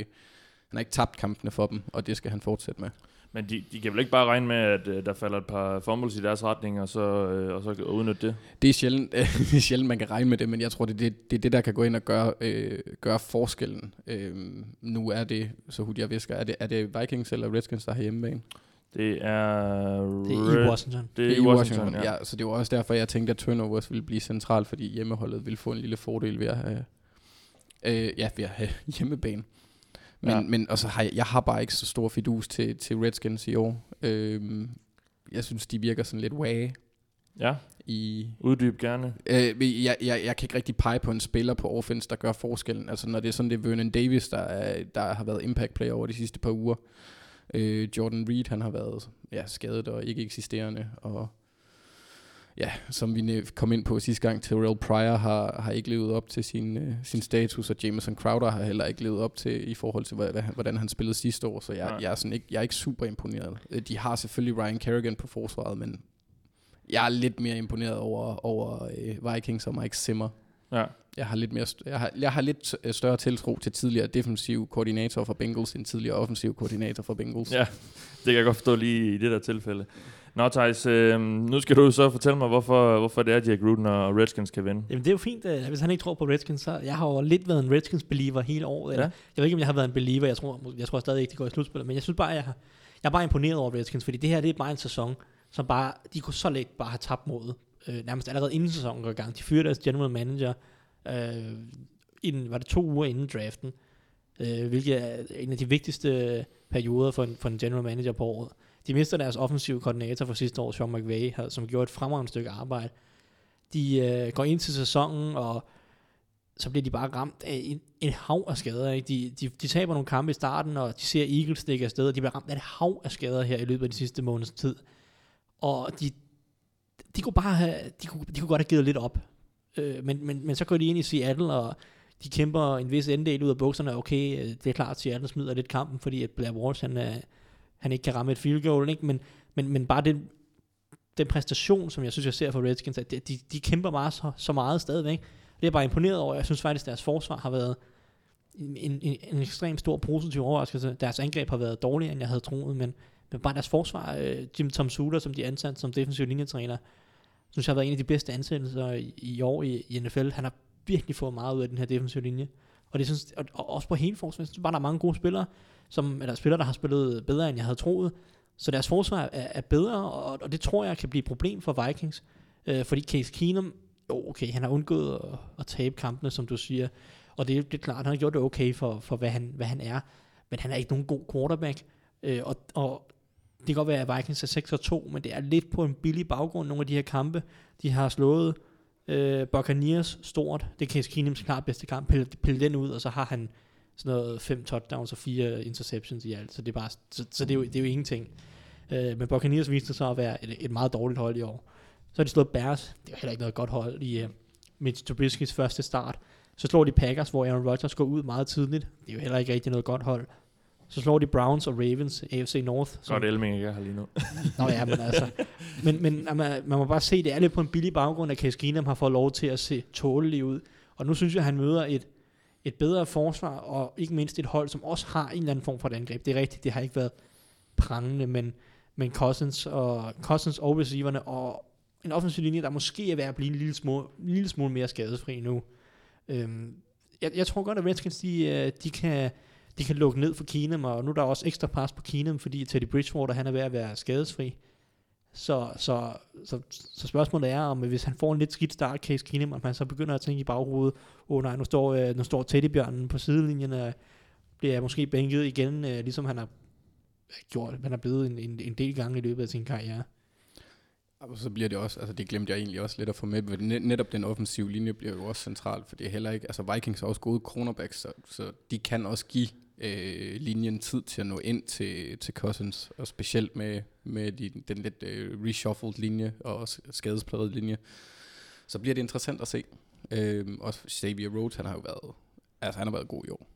han har ikke tabt kampene for dem, og det skal han fortsætte med. men de, de kan vel ikke bare regne med, at øh, der falder et par fumbles i deres retning, og så, øh, og så udnytte det? Det er sjældent, det er sjældent man kan regne med det, men jeg tror, det er det, det, er det der kan gå ind og gøre, øh, gøre forskellen. Øh, nu er det, så hurtigt jeg visker, er det, er det Vikings eller Redskins, der har hjemmebane? Det er... Det er i Washington. Det er i Washington, ja. ja. Så det var også derfor, jeg tænkte, at turnovers ville blive centralt, fordi hjemmeholdet ville få en lille fordel ved at have, øh, ja, ved at have hjemmebane. Men, Ja. men og så har jeg, jeg har bare ikke så stor fidus til, til Redskins i år. Øhm, jeg synes, de virker sådan lidt wag Ja, i... uddyb gerne. Øh, jeg, jeg, jeg kan ikke rigtig pege på en spiller på offense, der gør forskellen. Altså når det er sådan, det er Vernon Davis, der, er, der har været impact player over de sidste par uger. Øh, Jordan Reed, han har været ja, skadet og ikke eksisterende. Og ja, som vi kom ind på sidste gang, Terrell Pryor har, har ikke levet op til sin, øh, sin status, og Jameson Crowder har heller ikke levet op til i forhold til, hvordan han spillede sidste år. Så jeg, Nej. jeg, er sådan ikke, jeg er ikke super imponeret. Øh, De har selvfølgelig Ryan Kerrigan på forsvaret, men jeg er lidt mere imponeret over, over øh, Vikings og Mike Zimmer. Ja. Jeg har lidt mere, jeg har, jeg har lidt øh, større tiltro til tidligere defensiv koordinator for Bengals end tidligere offensiv koordinator for Bengals. Ja, det kan jeg godt forstå lige i det der tilfælde. Nå, Thijs, øh, nu skal du så fortælle mig, hvorfor, hvorfor det er, at Jack Gruden og Redskins kan vinde. Jamen det er jo fint, øh, hvis han ikke tror på Redskins, så jeg har jo lidt været en Redskins-believer hele året. Eller, Ja. Jeg ved ikke, om jeg har været en believer, jeg tror, jeg tror stadig ikke, det går i slutspillet, men jeg synes bare, jeg, har, jeg er bare imponeret over Redskins, fordi det her det er bare en sæson, som bare, de kunne så let bare have tabt modet, øh, nærmest allerede inden sæsonen går i gang. De fyrede deres general manager, øh, inden, var det to uger inden draften, øh, hvilket er en af de vigtigste perioder for en, for en general manager på året. De mister deres offensive koordinator for sidste år, Sean McVay, som gjorde et fremragende stykke arbejde. De øh, går ind til sæsonen, og så bliver de bare ramt af en, en hav af skader. Ikke? De, de, de taber nogle kampe i starten, og de ser Eagles stikke afsted, og de bliver ramt af et hav af skader her i løbet af de sidste måneds tid. Og de, de kunne bare have, de kunne, de kunne godt have givet lidt op. Øh, men, men, men så går de ind i Seattle, og de kæmper en vis endel ud af bukserne. Okay, øh, det er klart, at Seattle smider lidt kampen, fordi at Blair Walsh, han, er, han ikke kan ramme et field goal, ikke? Men, men, men bare den, den præstation, som jeg synes, jeg ser fra Redskins, at de, de, de kæmper meget så, så meget stadigvæk. Det er jeg bare imponeret over. Jeg synes faktisk, at deres forsvar har været en, en, en, en ekstremt stor positiv overraskelse. Deres angreb har været dårligere, end jeg havde troet, men, men bare deres forsvar, øh, Jim Tom Suter, som de ansat som defensiv linjetræner, synes jeg har været en af de bedste ansættelser i, i år i, i NFL. Han har virkelig fået meget ud af den her defensive linje. Og det synes, og, og også på hele forsvaret, var synes bare, der er mange gode spillere, som, eller spillere, der har spillet bedre, end jeg havde troet. Så deres forsvar er, er bedre, og, og det tror jeg kan blive et problem for Vikings. Øh, fordi Case Keenum, jo okay, han har undgået at, at tabe kampene, som du siger. Og det, det er klart, han har gjort det okay for, for hvad, han, hvad han er. Men han er ikke nogen god quarterback. Øh, og, og det kan godt være, at Vikings er 6-2, men det er lidt på en billig baggrund, nogle af de her kampe. De har slået øh, Buccaneers stort. Det er Case Keenums klart bedste kamp. Pille, pille den ud, og så har han sådan noget fem touchdowns og fire interceptions i alt. Så det er, bare, så, så det er, jo, det er jo ingenting. Øh, men Buccaneers viste sig at være et, et meget dårligt hold i år. Så har de slået Bears. Det er jo heller ikke noget godt hold i øh, Mitch Trubisky's første start. Så slår de Packers, hvor Aaron Rodgers går ud meget tidligt. Det er jo heller ikke rigtig noget godt hold. Så slår de Browns og Ravens, AFC North. Som, Godt Elming ikke her lige nu. Nå ja, men altså. Men, men man, man må bare se, det er lidt på en billig baggrund, at Case Keenum har fået lov til at se tålelig ud. Og nu synes jeg, at han møder et, et bedre forsvar, og ikke mindst et hold, som også har en eller anden form for et angreb. Det er rigtigt, det har ikke været prangende, men, men Cousins og, Cousins og receiverne, og en offensiv linje, der måske er ved at blive en lille smule, en lille smule mere skadesfri nu. Øhm, jeg, jeg tror godt, at Redskins, de, øh, de kan de kan lukke ned for Keenum, og nu er der også ekstra pres på Keenum, fordi Teddy Bridgewater, han er ved at være skadesfri. Så, så, så, så spørgsmålet er, om hvis han får en lidt skidt start, Case Keenum, om han så begynder at tænke i baghovedet, åh oh, nej, nu står, øh, nu står Teddybjørnen på sidelinjen, og bliver måske bænket igen, øh, ligesom han har gjort, han er blevet en, en, en del gange i løbet af sin karriere. Og så bliver det også, altså det glemte jeg egentlig også lidt at få med, men netop den offensive linje bliver jo også central, for det er heller ikke, altså Vikings har også gode cornerbacks, så, så de kan også give øh, linjen tid til at nå ind til, til Cousins, og specielt med, med de, den lidt øh, reshuffled linje og skadespladet linje, så bliver det interessant at se. Øh, og Xavier Rhodes, han har jo været, altså han har været god i år.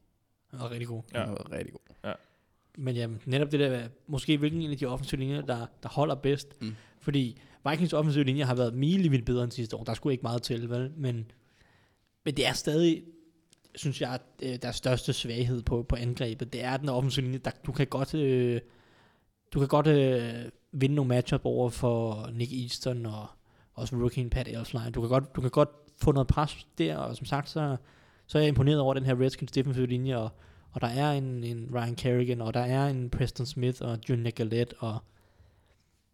Han er rigtig god. Han Ja. har været rigtig god. Men jamen, netop det der, måske hvilken en af de offensive linjer, der, der holder bedst. Mm. Fordi Vikings offensive linje har været milevidt bedre end sidste år. Der skulle ikke meget til, vel? Men, men det er stadig, synes jeg, øh, deres største svaghed på, på angrebet. Det er den offensive linje. Der, du kan godt, øh, du kan godt øh, vinde nogle matchup over for Nick Easton og også rookien Pat Elfline. Du kan godt, du kan godt få noget pres der, og som sagt, så, så er jeg imponeret over den her Redskins defensive linje, og og der er en, en Ryan Kerrigan, og der er en Preston Smith og Junior Galette, og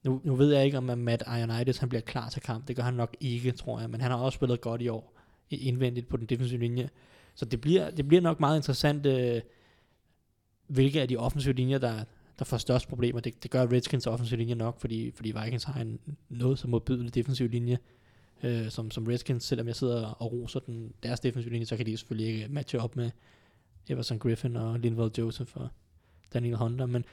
nu, nu ved jeg ikke, om at Matt Ionitis han bliver klar til kamp. Det gør han nok ikke, tror jeg, men han har også spillet godt i år, indvendigt på den defensive linje. Så det bliver, det bliver nok meget interessant, øh, hvilke af de offensive linjer, der, der får størst problemer. Det, det gør Redskins offensive linje nok, fordi, fordi Vikings har en noget så modbydelig defensiv linje, øh, som, som Redskins, selvom jeg sidder og roser den, deres defensive linje, så kan de selvfølgelig ikke matche op med Everson Griffin og Linval Joseph og Daniel Hunter, men,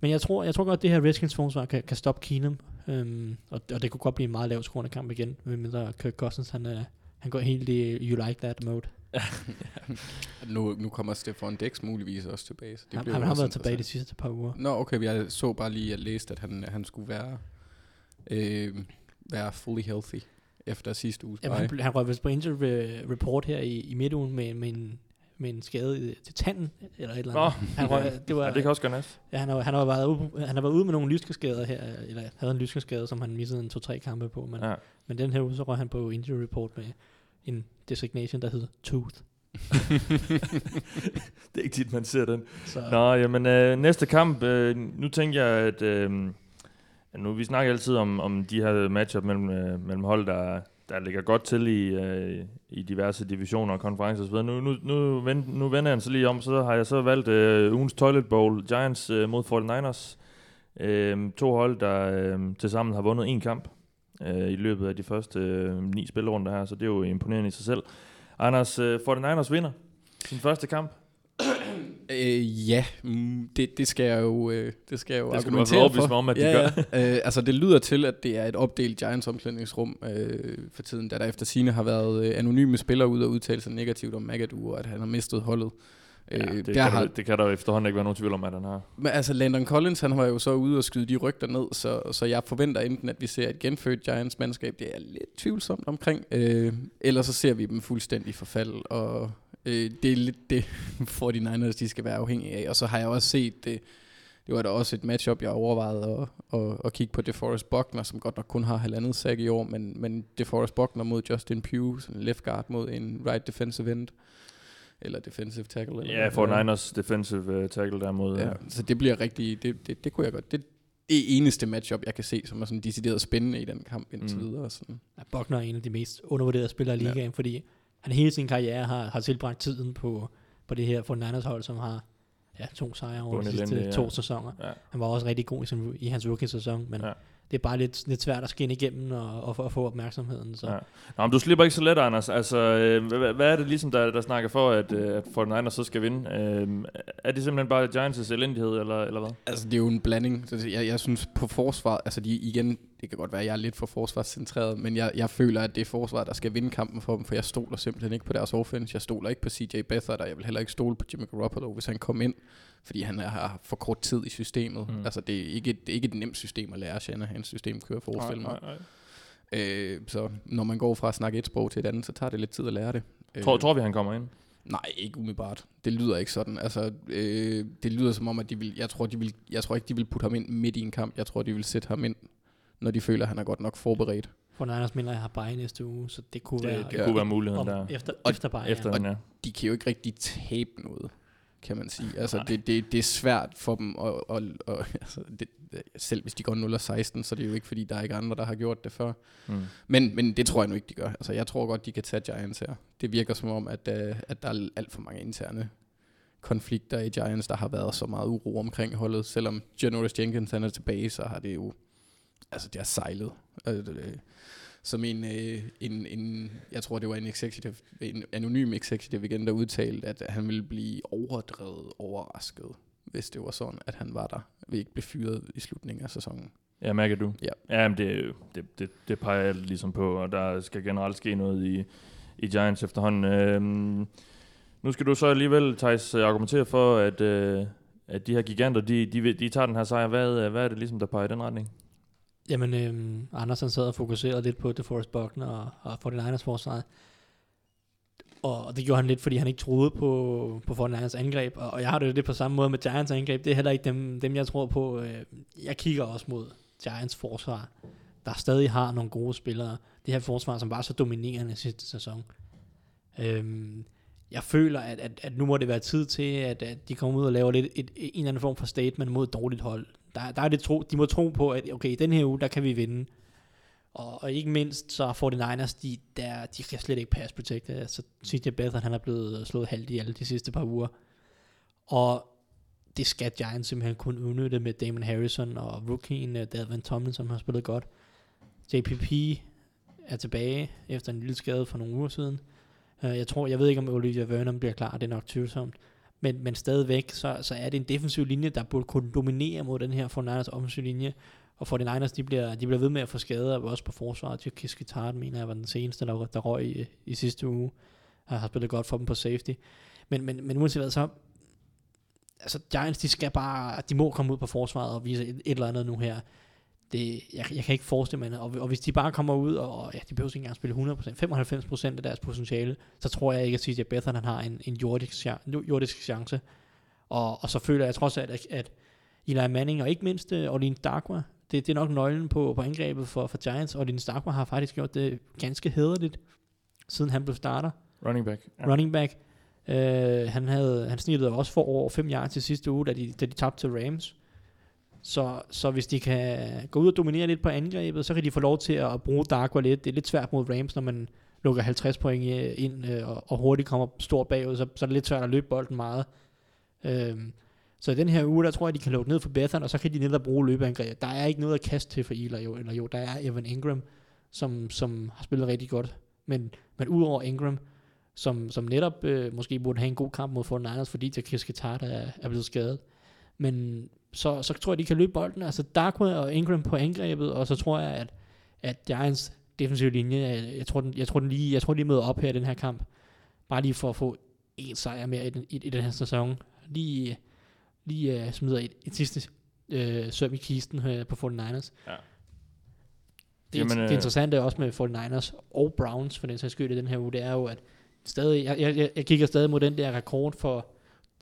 men jeg tror, jeg tror godt, at det her Redskins forsvar kan, kan stoppe Keenum, øhm, og, og det kunne godt blive en meget lav scorende kamp igen, medmindre Kirk Cousins, han, øh, han går helt i you like that mode. Nu, nu kommer Stefan Dex muligvis også tilbage. Så det Han, han jo har været tilbage de sidste par uger. Nå, okay, jeg så bare lige, at læste, at han, han skulle være, øh, være fully healthy efter sidste uges Jamen, han, han røg vist på injury re- report her i, i midtugen med, med, en, med en skade i- til tanden, eller et eller andet. Han, røg, det var, Ja, det kan også gøre næst. Ja, han har, han har været ude, han har været ude med nogle lyskeskader her, eller havde en lyskeskade, som han missede en to-tre kampe på, men. Ja. men den her uge, så røg han på injury report med en designation, der hedder tooth. Det er ikke tit, man ser den. Så, Nå, jamen øh, næste kamp, øh, nu tænker jeg, at øh, nu vi snakker altid om, om de her matchup mellem, øh, mellem hold, der, der ligger godt til i, øh, i diverse divisioner og konferencer osv. Nu, nu, nu, vend, nu vender jeg den så lige om, så har jeg så valgt øh, ugens Toilet Bowl, Giants øh, mod 49ers. Øh, to hold, der øh, tilsammen har vundet en kamp øh, i løbet af de første øh, ni spillerunder her, så det er jo imponerende i sig selv. Anders, øh, 49ers vinder sin første kamp. Øh, ja, mm, det, det skal jeg jo, øh, det skal jeg jo Det skal du argumentere overbevise for. mig om, at de ja, gør. Ja. øh, altså det lyder til, at det er et opdelt Giants omklædningsrum øh, for tiden, da der efter sine har været øh, anonyme spillere ud og udtale sig negativt om Magadu, og at han har mistet holdet. Ja, Øh, det, der kan har, der, det kan der jo efterhånden ikke være nogen tvivl om, at han har. Men altså, Landon Collins, han var jo så ude og skyde de rygter ned, så, så jeg forventer enten, at vi ser et genfødt Giants mandskab, det er lidt tvivlsomt omkring, øh, eller så ser vi dem fuldstændig forfald, og øh, det er lidt det, 49ers, de skal være afhængige af. Og så har jeg også set det, det var da også et matchup, jeg overvejede at, at, at kigge på DeForest Buckner, som godt nok kun har halvandet sack i år, men, men DeForest Buckner mod Justin Pugh, sådan en left guard mod en right defensive end, eller defensive tackle. Eller Ja, er. 49ers defensive uh, tackle der mod... Ja, Ja. så det bliver rigtig, det, det, det kunne jeg godt, det, det er eneste matchup, jeg kan se, som er sådan decideret spændende i den kamp indtil Mm. videre. Sådan. ja, Buckner er en af de mest undervurderede spillere i Ja. ligaen, fordi han hele sin karriere har, har tilbragt tiden på, på det her 49ers hold, som har ja, to sejre over de Bundelendig, sidste ja. to sæsoner. Ja. Han var også rigtig god i, sin, i hans rookie-sæson, men Ja. Det er bare lidt, lidt svært at skinne igennem og, og, få- og få opmærksomheden. Så. Ja. Nå, men du slipper ikke så let, Anders. Altså, øh, hvad, hvad er det ligesom, der, der snakker for, at, øh, at 49ers så skal vinde? Øh, er det simpelthen bare Giants' elendighed, eller, eller hvad? Altså, det er jo en blanding. Så Jeg, jeg synes på forsvar, altså de, igen, det kan godt være, at jeg er lidt for forsvarscentreret, men jeg, jeg føler, at det er forsvar, der skal vinde kampen for dem, for jeg stoler simpelthen ikke på deres offense. Jeg stoler ikke på CJ Beathard, og jeg vil heller ikke stole på Jimmy Garoppolo, hvis han kom ind, fordi han har for kort tid i systemet. Mm. Altså, det er, ikke, det er ikke et nemt system at lære Shanahan's system, kører forestille mig. nej. Øh, så når man går fra at snakke et sprog til et andet, så tager det lidt tid at lære det. Tror, Øh, tror vi, han kommer ind? Nej, ikke umiddelbart. Det lyder ikke sådan. Altså, øh, det lyder som om, at de vil, jeg, tror, de vil, jeg tror ikke, de vil putte ham ind midt i en kamp. Jeg tror, de vil sætte ham ind, når de føler, at han er godt nok forberedt. For Niners mener, jeg har bare i næste uge, så det kunne Det, være... det ja. kunne være muligheden om, der. efter, Og- efter bare, Efter ja. den, ja. De kan jo ikke rigtig tabe noget, kan man sige. Altså, det, det, det er svært for dem, at, at, at, altså, det, selv hvis de går 0-16, så er det jo ikke, fordi der er ikke andre, der har gjort det før. Mm. Men, men det tror jeg nu ikke, de gør. Altså, jeg tror godt, de kan tage Giants her. Det virker som om, at, uh, at der er alt for mange interne konflikter i Giants, der har været så meget uro omkring holdet. Selvom Janoris Jenkins han er tilbage, så har det jo... Altså, det har sejlet. Altså, det, som en, øh, en, en, jeg tror det var en executive, en anonym executive igen, der udtalte, at han ville blive overdrevet overrasket, hvis det var sådan, at han var der, ved ikke blive fyret i slutningen af sæsonen. Ja, mærker du? Ja. Ja, men det, det, det, det peger jeg ligesom på, og der skal generelt ske noget i, i Giants efterhånden. Øhm, nu skal du så alligevel, Thijs, argumentere for, at, øh, at de her giganter, de, de, de tager den her sejr. Hvad, øh, hvad er det ligesom, der peger i den retning? Jamen, øhm, Andersen sad og fokuserede lidt på DeForest Buckner og, og 49ers forsvaret. Og det gjorde han lidt, fordi han ikke troede på, på 49ers angreb. Og, og jeg har det lidt på samme måde med Giants angreb. Det er heller ikke dem, dem jeg tror på. Øh, jeg kigger også mod Giants forsvar, der stadig har nogle gode spillere. Det her forsvar, som var så dominerende sidste sæson. Øhm, jeg føler, at, at, at nu må det være tid til, at, at de kommer ud og laver lidt et, et, en eller anden form for statement mod et dårligt hold. Der, der er det tro, de må tro på, at okay, den her uge, der kan vi vinde. Og, og ikke mindst, så får det Niners, de, der, de kan slet ikke pass protect. Altså, CJ Beathard, han er blevet slået halvt i alle de sidste par uger. Og det skal Giants simpelthen kun udnytte med Damon Harrison og rookien uh, Dalvin Tomlin, som har spillet godt. JPP er tilbage efter en lille skade for nogle uger siden. Uh, jeg tror, jeg ved ikke, om Olivia Vernon bliver klar, det er nok tvivlsomt. Men, men stadigvæk, så, så er det en defensiv linje, der burde kunne dominere mod den her 49ers offensiv linje. Og 49ers, de bliver, de bliver ved med at få skader, også på forsvaret. Jukis Kitar, mener jeg, var den seneste, der, der røg i, i sidste uge. Og har spillet godt for dem på safety. Men, men, men uanset hvad, så... Altså, Giants, de skal bare... De må komme ud på forsvaret og vise et, et eller andet nu her. Det, jeg, jeg kan ikke forestille mig, og, og hvis de bare kommer ud, og, og ja, de behøver ikke engang spille 100%, 95% af deres potentiale, så tror jeg ikke, at CJ Beathard han har en, en jordisk, jordisk chance. Og, og så føler jeg trods alt, at, at Eli Manning, og ikke mindst uh, Orlin Darkwa, det, det er nok nøglen på, på angrebet for, for Giants. Orlin Darkwa har faktisk gjort det ganske hederligt, siden han blev starter. Running back. Ja. Running back. Uh, han, havde, han snittede også for over 5 yards til sidste uge, da de, da de tabte til Rams. Så, så hvis de kan gå ud og dominere lidt på angrebet, så kan de få lov til at bruge Darko lidt. Det er lidt svært mod Rams, når man lukker 50 point ind øh, og, og hurtigt kommer stort bagud, så, så er det lidt svært at løbe bolden meget. Øhm, så i den her uge, der tror jeg, de kan lukke ned for Bethan, og så kan de netop bruge løbeangreb. Der er ikke noget at kaste til for Ila, jo, eller jo, der er Evan Ingram, som, som har spillet rigtig godt. Men, men udover Ingram, som, som netop øh, måske burde have en god kamp mod 49ers, fordi Jakis Guitart er, er blevet skadet. Men så, så tror jeg, de kan løbe bolden. Altså Darkwa og Ingram på angrebet, og så tror jeg, at, at Giants defensive linje, jeg, jeg, tror, den, jeg, tror, den lige, jeg tror, de møder op her i den her kamp. Bare lige for at få en sejr mere i den, i, i den her sæson. Lige, lige uh, smider et, et sidste uh, søm i kisten uh, på 49ers. Ja. Det, Jamen, det interessante også med 49ers og Browns, for den sags skyld i den her uge, det er jo, at stadig, jeg, jeg, jeg kigger stadig mod den der rekord for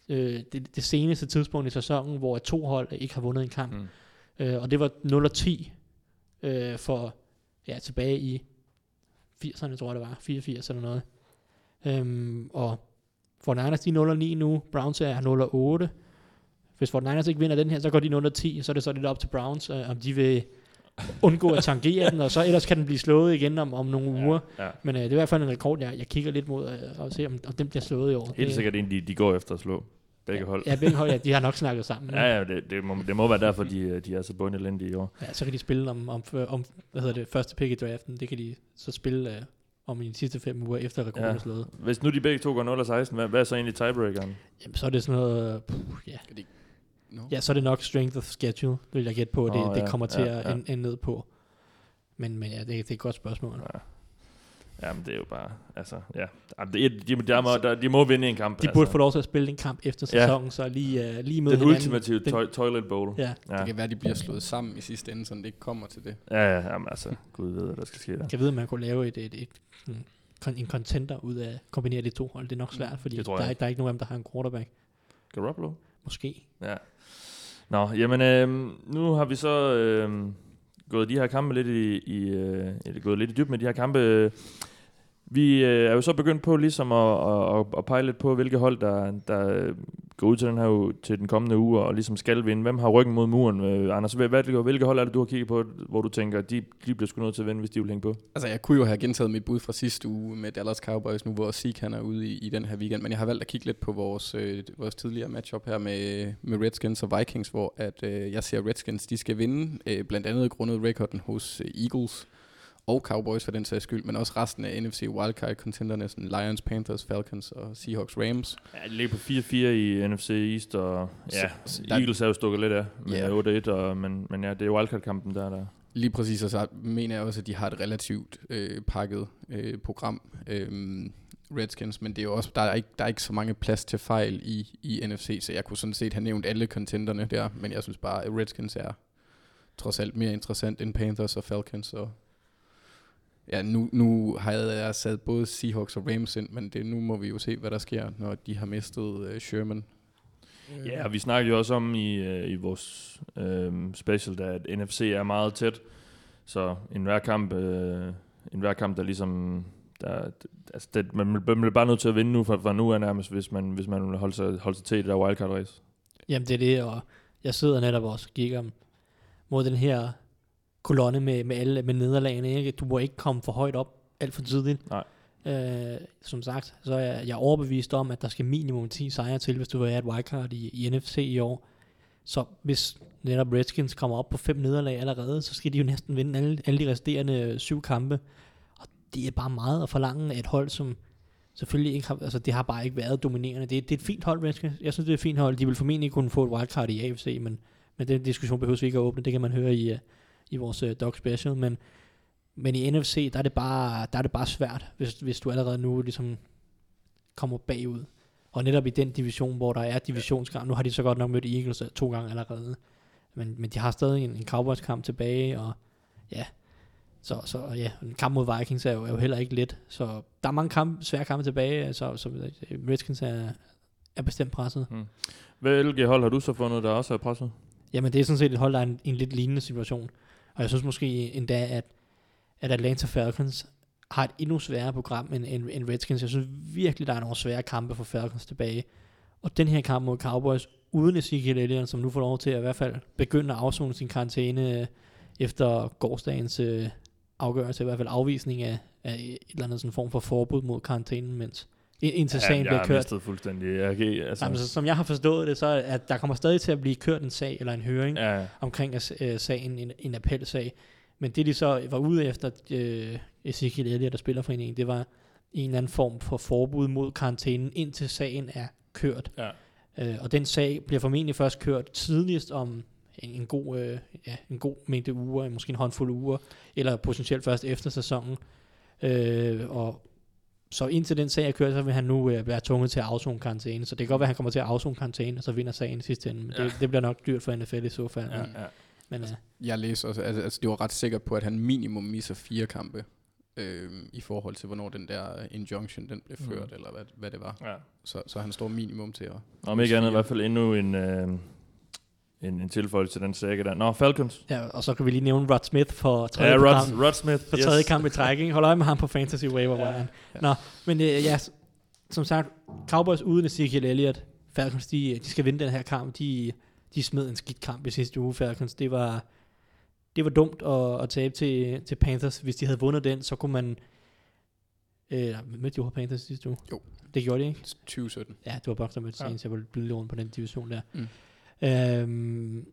øh, det, det seneste tidspunkt i sæsonen, hvor to hold ikke har vundet en kamp. Mm. Øh, og det var 0-10 øh, for ja, tilbage i 80'erne, tror jeg det var. 84 eller noget. Øhm, og for Niners, de er 0-9 nu. Browns er 0-8. Hvis for Niners ikke vinder den her, så går de 0-10. Så er det så lidt op til Browns, øh, om de vil undgå at tangere den, og så ellers kan den blive slået igen om, om nogle uger. Ja. Men øh, det er i hvert fald en rekord, jeg, jeg kigger lidt mod, øh, og se om, om den bliver slået i år. Helt det, sikkert en, de, de går efter at slå. begge hold. Ja, begge hold, ja, de har nok snakket sammen. Ja, ja, det, det, må, det må være derfor, de, de er så bundelendige i år. Ja, så kan de spille om, om, om hvad hedder det, første pick i draften. Det kan de så spille uh, om i de sidste fem uger efter rekorden er Ja. slået. Hvis nu de begge to går 0 og 16, hvad, hvad er så egentlig tiebreakeren? Jamen, så er det sådan noget... Puh, ja. De- No. ja, så er det nok strength of schedule, det vil jeg gætte på, det, oh, det ja, kommer til ja, at ja. ende, ende ned på. Men, men ja, det, det er et godt spørgsmål. Ja. Jamen, det er jo bare, altså, ja. Jamen, det, er- de, de, må, der, de må vinde en kamp. De altså. burde få lov til at spille en kamp efter Ja. sæsonen, så lige, uh, lige møde Den hinanden. ultimative Den- toi- toilet bowl. Ja, Ja, Det kan være, de bliver slået sammen i sidste ende, så det ikke kommer til det. ja, ja jamen, altså, gud ved, hvad der skal ske der. jeg kan vide, at man kunne lave et, et, et, kon- en contender ud af at kombinere de to hold. Det er nok svært, fordi der er, der er ikke nogen af dem, der har en quarterback. Garoppolo? Måske. Ja. Nå, jamen, øh, nu har vi så øh, gået de her kampe lidt i, i øh, eller gået lidt i dyb med de her kampe. Vi øh, er jo så begyndt på ligesom at, at, at, at pege lidt på, hvilke hold, der, der øh, går ud til den her uge, til den kommende uge, og ligesom skal vinde. Hvem har ryggen mod muren? Øh, Anders, hvad, hvad, hvilke hold er det, du har kigget på, hvor du tænker, de, de bliver sgu nødt til at vinde, hvis de vil hænge på? Altså, jeg kunne jo have gentaget mit bud fra sidste uge med Dallas Cowboys, nu hvor Zeke han er ude i, i den her weekend, men jeg har valgt at kigge lidt på vores, øh, vores tidligere matchup her med, med Redskins og Vikings, hvor at, øh, jeg ser Redskins, de skal vinde, øh, blandt andet grundet rekorden hos øh, Eagles og Cowboys for den sags skyld, men også resten af NFC wildcard-contenderne, sådan Lions, Panthers, Falcons og Seahawks, Rams. Ja, de ligger på 4-4 i NFC East, og ja, Så- der- Eagles er jo stukket lidt af med Ja. 8-1, og, men, men ja, det er wildcard-kampen der, der. Lige præcis, og så mener jeg også, at de har et relativt øh, pakket øh, program, øh, Redskins, men det er jo også, der er, ikke, der er ikke så mange plads til fejl i, i NFC, så jeg kunne sådan set have nævnt alle contenderne der, men jeg synes bare, at Redskins er trods alt mere interessant end Panthers og Falcons, og ja, nu, nu har jeg, sat både Seahawks og Rams ind, men det, nu må vi jo se, hvad der sker, når de har mistet øh, Sherman. Ja, og vi snakkede jo også om i, øh, i vores øh, special, der, at NFC er meget tæt. Så en hver kamp, øh, en hver kamp der ligesom... Der, altså det, man, man bliver bare nødt til at vinde nu fra, fra nu af nærmest, hvis man, hvis man vil holde sig, holde sig til det der wildcard race. Jamen det er det, og jeg sidder netop også og kigger mod den her kolonne med, med alle med nederlagene. Ikke? Du må ikke komme for højt op alt for tidligt. Nej. Øh, som sagt, så er jeg, jeg er overbevist om, at der skal minimum 10 sejre til, hvis du vil have et wildcard i, i NFC i år. Så hvis netop Redskins kommer op på fem nederlag allerede, så skal de jo næsten vinde alle, alle de resterende syv kampe. Og det er bare meget at forlange af et hold, som selvfølgelig ikke har, altså det har bare ikke været dominerende. Det, er- det er et fint hold, Redskins. Jeg synes, det er et fint hold. De vil formentlig kunne få et wildcard i AFC, men, men den diskussion behøver vi ikke at åbne. Det kan man høre i, uh, i vores uh, Dog Special. Men, men i NFC, der er det bare, der er det bare svært, hvis, hvis du allerede nu ligesom kommer bagud. Og netop i den division, hvor der er divisionskamp, nu har de så godt nok mødt Eagles øh, to gange allerede, men, men de har stadig en, en Cowboys-kamp tilbage, og ja, så, så ja, en kamp mod Vikings er jo, er jo heller ikke let, så der er mange kamp, svære kampe tilbage, så, så øh, Redskins er, er bestemt presset. Hvilke hold har du så fundet, der også er presset? Jamen det er sådan set et hold, der er en, en lidt lignende situation, og jeg synes måske endda, at, at Atlanta Falcons har et endnu sværere program end, end, end Redskins. Jeg synes virkelig, der er nogle svære kampe for Falcons tilbage. Og den her kamp mod Cowboys, uden Ezekiel Elliott, som nu får lov til at i hvert fald begynde at afzone sin karantæne øh, efter gårdsdagens øh, afgørelse, i hvert fald afvisning af, af et eller andet sådan form for forbud mod karantænen, mens indtil sagen jeg bliver har kørt. mistet fuldstændig. Jeg kan, ikke- altså, Jamen, så, som jeg har forstået det, så er, at der kommer stadig til at blive kørt en sag eller en høring ja, omkring øh, sagen, en, en appelsag. Men det de så var ude efter, øh, Ezekiel Elliott, der spiller foreningen, det var en eller anden form for forbud mod karantænen, indtil sagen er kørt. ja. Øh, og den sag bliver formentlig først kørt tidligst om en, en, god, øh, ja, en god mængde uger, måske en håndfuld uger, eller potentielt først efter sæsonen. Øh, og så indtil den sag er kørt, så vil han nu øh, være tvunget til at afzone karantæne. Så det kan godt være, at han kommer til at afzone karantæne, og så vinder sagen i sidste ende. Men Ja. det, det bliver nok dyrt for NFL i så fald. ja, Men, ja. men øh, Jeg læste også, altså, altså det var ret sikker på, at han minimum misser fire kampe, øh, i forhold til, hvornår den der injunction, den blev ført, Mm. eller hvad, hvad det var. ja. Så, så han står minimum til at... Om ikke andet i hvert fald endnu en, øh, en, en tilføjelse til den sække der. Nå, Falcons. Ja, og så kan vi lige nævne Rod Smith for tredje, Ja, Rod, Rod Smith. for tredje kamp i træk. Ikke? Hold øje med ham på Fantasy Waiver ja. Ja. Nå, men øh, ja, som sagt, Cowboys uden Ezekiel Elliott, Falcons, de, de skal vinde den her kamp. De, de smed en skidt kamp i sidste uge, Falcons. Det var, det var dumt at, at tabe til, til Panthers. Hvis de havde vundet den, så kunne man Øh, mødte de jo Panthers sidste uge? Jo. Det gjorde de, ikke? 2017. Ja, det var Bucks, der mødte Ja. Saints. Jeg var blevet på den division der. Mm. Øhm,